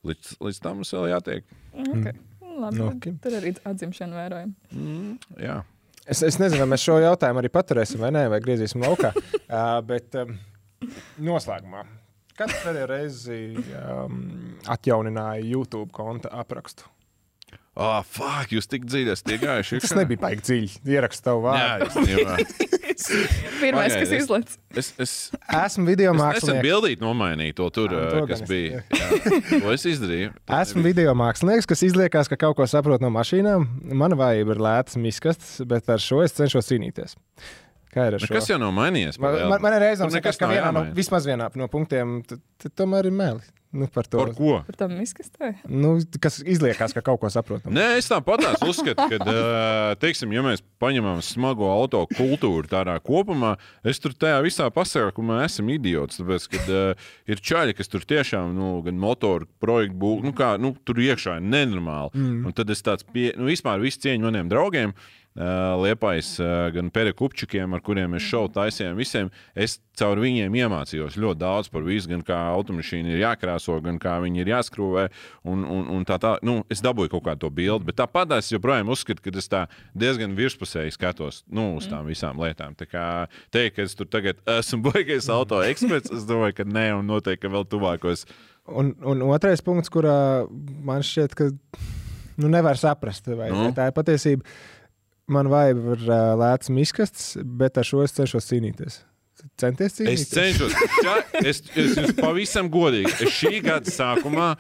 līdz, līdz tam mums vēl jātiek. Okay. Labi, Nu, nu, ok. okay. Tur arī atzimšana vērojama. Mm, jā. Es, es nezinu, vai mēs šo jautājumu arī paturēsim vai nē, vai griezīsim laukā. [laughs] uh, bet um, noslēgumā. Kad pēdējo reizi um, atjaunināja YouTube konta aprakstu? Oh, fuck, jūs tik dziļi esat iegājuši. Tas nebija baigi dziļi. Ierakstu tavu Jā, vārdu. īstenībā. [laughs] Pirmais, kas Pagaidi, es- izlaiž. Es, es, Esmu video es nesen mākslinieks. bildīt nomainīju to tur, Jā, uh, to kas es- bija. [laughs] Jā, to es izdarīju. Esmu video mākslinieks, kas izliekas, ka kaut ko saprot no mašīnām. Mana vājība ir lētas miskastes, bet ar šo es cenšos cīnīties. Kā ir ar šo? kas jau nav mainījies? Man, man, man ir liekas, ka vienā no, vismaz vienā no punktiem t- t- tomēr ir meli. Nu, par to. Par ko? Par tam izkastē. Nu, kas izliekas, ka kaut ko saprotam. Nē, es tāpat uzskatu, ka, teiksim, ja mēs paņemam smago auto kultūru tādā kopumā, es tur tajā visā pasākumā esmu idiots. Tāpēc, kad uh, ir čaļi, kas tur tiešām, nu, gan motoru projektu būvē, nu, kā, nu, tur iekšā ir nenormāli. Mm. Un tad es tāds, pie, nu, vispār visu cieņu maniem draugiem. Uh, Liepais, uh, gan perekupčikiem, ar kuriem mēs šovu taisījām, visiem. Es caur viņiem iemācījos ļoti daudz par visu, gan kā automašīna ir jākrāso, gan kā viņi ir jāskrūvē. Un, un, un tā, tā, nu, es dabūju kaut kādu to bildi, bet tāpat es joprojām uzskatu, ka es tā diezgan virspusēji skatos nu, uz tām visām lietām. Tā kā teikt, ka es tur tagad [laughs] esmu baigais auto eksperts, es domāju, ka nē, un noteikti vēl tuvākos. Un, un otrais punkts, kurā man šķiet, ka nu, nevar saprast, vai, Nu. vai tā ir patiesība. Man vajag uh, lēts miskastes, bet ar šo es cenšos cīnīties. Centies cīnīties? Es cenšos, ča, es, es jums pavisam godīgi. Es šī gada sākumā,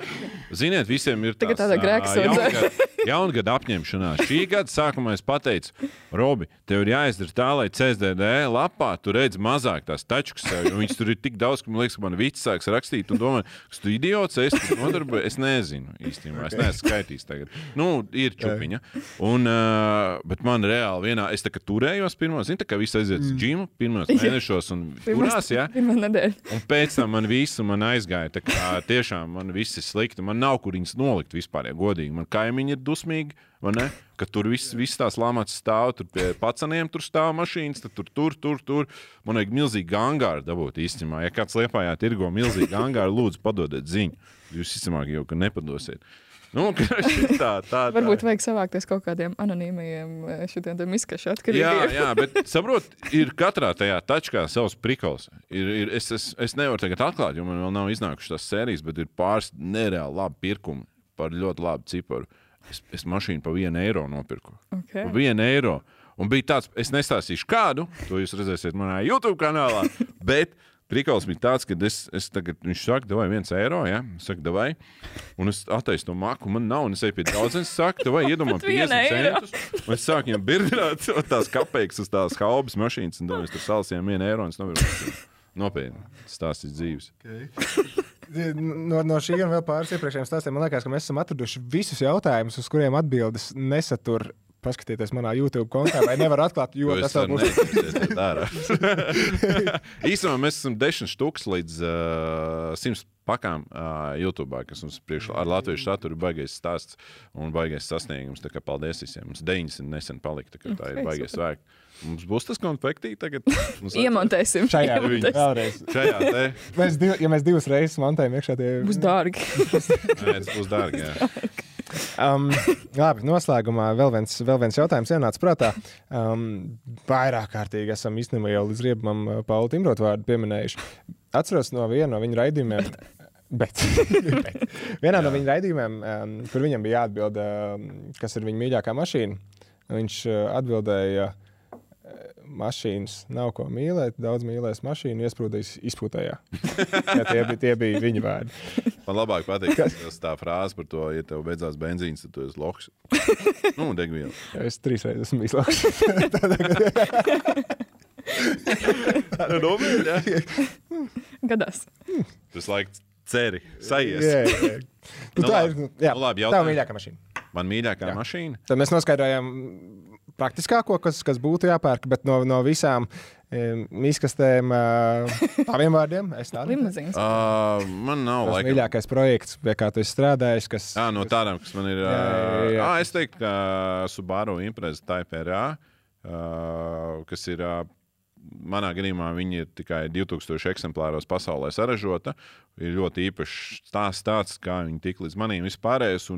ziniet, visiem ir tās, tāda ā, grēksūdze. jaungada- apņemšanās. Šī gada sākumā es pateicu, Robi, tev ir jāizdara tā, lai CSDD lapā tu redz mazāk tās tačkas. Viņas tur ir tik daudz, ka man liekas, ka man viss sāks rakstīt. Un domāju, ka tu idiots, es tur nodarboju. Es nezinu īstenībā, es neesmu skaitījis tagad. Nu, ir čupiņa. Un, uh, bet man reāli vienā, es tā kā turējos pirmos, zinu, tā kā viss aiziet uz džimu pirmos mēnešos un turās, ja? Pirmā nedēļa. Un pēc tam man visu man aizgāja. Tā kā tiešām man viss ir slikti. Man nav kur viņas nolikt vispār, ja godīgi. Man kaimiņi ir dusmīgi, vai ne? Ka tur viss, viss tās lamāts stāv, tur pie pacaniem tur stāv mašīnas, tad tur, tur, tur, tur. Man vajag milzīgi angāru dabūt īstenībā. Ja kāds liepājā tirgo milzīgi angāru, lūdzu, padodiet ziņu. Jūs izcimāk jau, ka nepadosiet. Nu, tā, tā, tā. Varbūt vajag savākties kaut kādiem anonīmiem šitiem izskašu Jā, atkarībiem. jā, bet saprot, ir katrā tajā tačkā savs prikals. Ir, ir, es, es, es nevaru tagad atklāt, jo man vēl nav iznākušas tās sērijas, bet ir pāris nereāli labi pirkumi par ļoti labu ciparu. Es, es mašīnu par vienu eiro nopirku. Okay. Par vienu eiro. Un bija tāds, es nestāstīšu kādu, to jūs redzēsiet manā YouTube kanālā. Bet Prikals bija tāds, ka es, es tagad, viņš saka, vai viens eiro, ja? Es saku, vai. Un es attaisu to maku, man nav, un es eju pie draudzenes, saku, vai iedomā [laughs] Pat viena 50 eiro. centus. Un es sāku viņam birdināt tās kapeikas uz tās haubas mašīnas, un domāju, es tur salasījām vienu eiro, un es noviru. Nopietni, stāstīt dzīves. [laughs] No, no šī un vēl pāris iepriekšējiem stāstiem man liekas, ka mēs esam atraduši visus jautājumus, uz kuriem atbildes nesatur. Paskatieties manā YouTube kontā, vai nevar atklāt, jo tas vēl būs. [laughs] Īstenībā mēs esam desmit štuks līdz uh, simts pakām uh, YouTube, kas mums priekšā ar latviešu saturu baigais stāsts un baigais sasniegums. Tā kā paldies visiem. Mums 90 nesen palika, tā, tā ir baigais vērt. Mums būs tas konfektī tagad. Mums Iemontēsim. Šajā Iemontēsim. vēlreiz. Šajā te. Mēs div, ja mēs divas reizes montējam iekšā, tie Būs dārgi. Nē, tas būs dārgi. jā. Um, labi, noslēgumā vēl viens, vēl viens jautājums ienāca prātā. Um, vairāk kārtīgi esam īstenībā jau līdz riebam uh, Pauli Timrotu vārdu pieminējuši. Atceros no viena no viņa raidījumiem. Bet, bet vienā no viņa raidījumiem, um, kur viņam bija jāatbild, um, kas ir viņa mīļākā mašīna, viņš uh, atbildēja, uh, mašīnas nav ko mīlēt, daudz mīlēs mašīnu, iesprūdīs izpūtējā. [laughs] Ja, tie, bija, tie bija viņa vārdi. Man labāk patīk tas tā frāze par to, ja tev beidzās benzīns, tad tu esi loks. Nu, degviela. Ja es trīs reizes esmu bijis lauks. Nopietni, jā. Gadās. Tas laiks ceri, sajies. Jā, jā. Nu, tā ir, jā, nu, labi, tā ir mīļākā mašīna. Man mīļākā mašīna. Tad mēs noskaidrojām praktiskāko, kas, kas būtu jāpērk, bet no, no visām izkastēm, taviem vārdiem, es tādu Limuzīns. Uh, man nav Tas laika. mīļākais projekts, pie kā tu esi strādājis, kas Jā, no tādām, kas man ir. Jā, jā, jā. Jā, es teiktu, ka Subaru impreza Taipei RA, uh, kas ir. Uh, Manā gadījumā viņi ir tikai 2000 eksemplāros pasaulē saražota. Ir ļoti īpašs stāsts, tāds, kā viņi tika līdz manim vispārējais.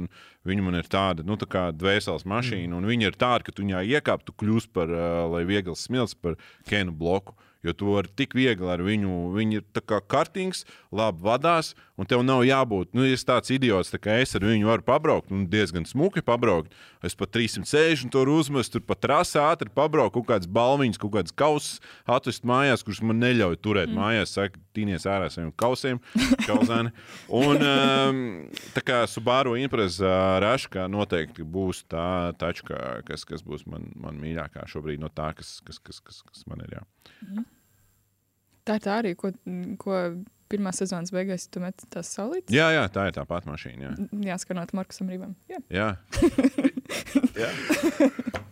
Viņa man ir tāda, nu, tā kā dvēseles mašīna, un viņa ir tāda, ka tu viņā iekāp, tu kļūsi par, lai viegls smilts, par kēnu bloku. Jo tu vari tik viegli ar viņu, viņi ir kā kartings, labi vadās, un tev nav jābūt. Nu, ja tāds idiots, tā kā es ar viņu varu pabraukt, un diezgan smuki pabraukt. Es pat 360 tur uzmetu, tur pat trasā ātri pabraukt, kaut kādas balviņas, kaut kādas kausas atvest mājās, kuras man neļauj turēt mm. mājās. Saka, tīnies ārā ar saviem kausiem, kauzēni. [laughs] Un um, tā kā Subaru impreza Raškā noteikti būs tā tačka, kas, kas būs man, man mīļākā šobrīd no tā, kas, kas, kas, kas, kas man ir. Jā. Tā ir tā arī, ko, ko pirmā sezonas beigās tu met tās saulītes. Jā, jā, tā ir tā pati mašīna. Jā. Jāskanot Markusam Rībam. Jā. Jā. [laughs] jā.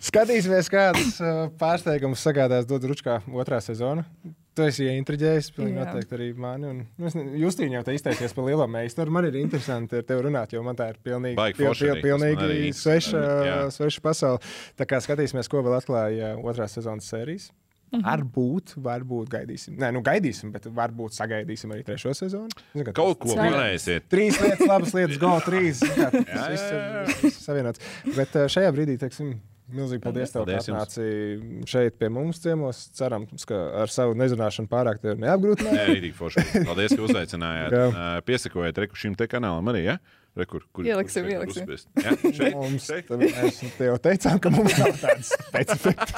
Skatīsimies, kādas uh, pārsteigumus sagādās Dodds Ručkā otrā sezona. Tu esi intriģējis, pilnīgi Jā. noteikti arī mani. Un, nu, ne- Justīna jau te izteicies par lielo meistaru. Man ir interesanti ar tevi runāt, jo man tā ir pilnīgi, pil, pil, pilnīgi sveša, Jā. sveša pasaule. Tā kā skatīsimies, ko vēl atklāja otrās sezonas sērijas. Mhm. Varbūt, varbūt gaidīsim. Nē, nu gaidīsim, bet varbūt sagaidīsim arī trešo sezonu. Zinu, ka Kaut ko varēsiet. Trīs lietas, labas lietas, go, trīs. [laughs] Jā, tas viss ir- viss- savienots. Bet uh, šajā brīdī, teiksim, milzīgi paldies tev, ka Paldies atnāci šeit pie mums ciemos. Cerams, ka ar savu nezināšanu pārāk tevi neapgrūtināju. Nē, rītīgi forši. Paldies, ka [laughs] uzaicinājāt. Jā. Uh, Piesakojiet reku šim te kanālam arī. Ja? Re, kur, kur, ieliksim, kur ieliksim. Uzspiest. Ja, šeit, mums, šeit. Mēs te jau teicām, ka mums nav tāds specifiks.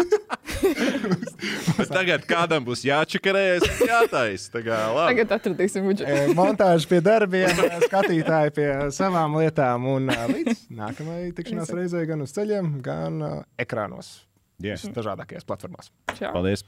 [laughs] tagad kādam būs jāčakarējas, jātaisa. Tagad atradīsim budžetu. E, montāžu pie darbiem, e, skatītāji pie savām lietām un e, līdz nākamajai tikšanās reizei gan uz ceļiem, gan ekrānos. Yeah. Dažādākajās platformās. Čau. Paldies!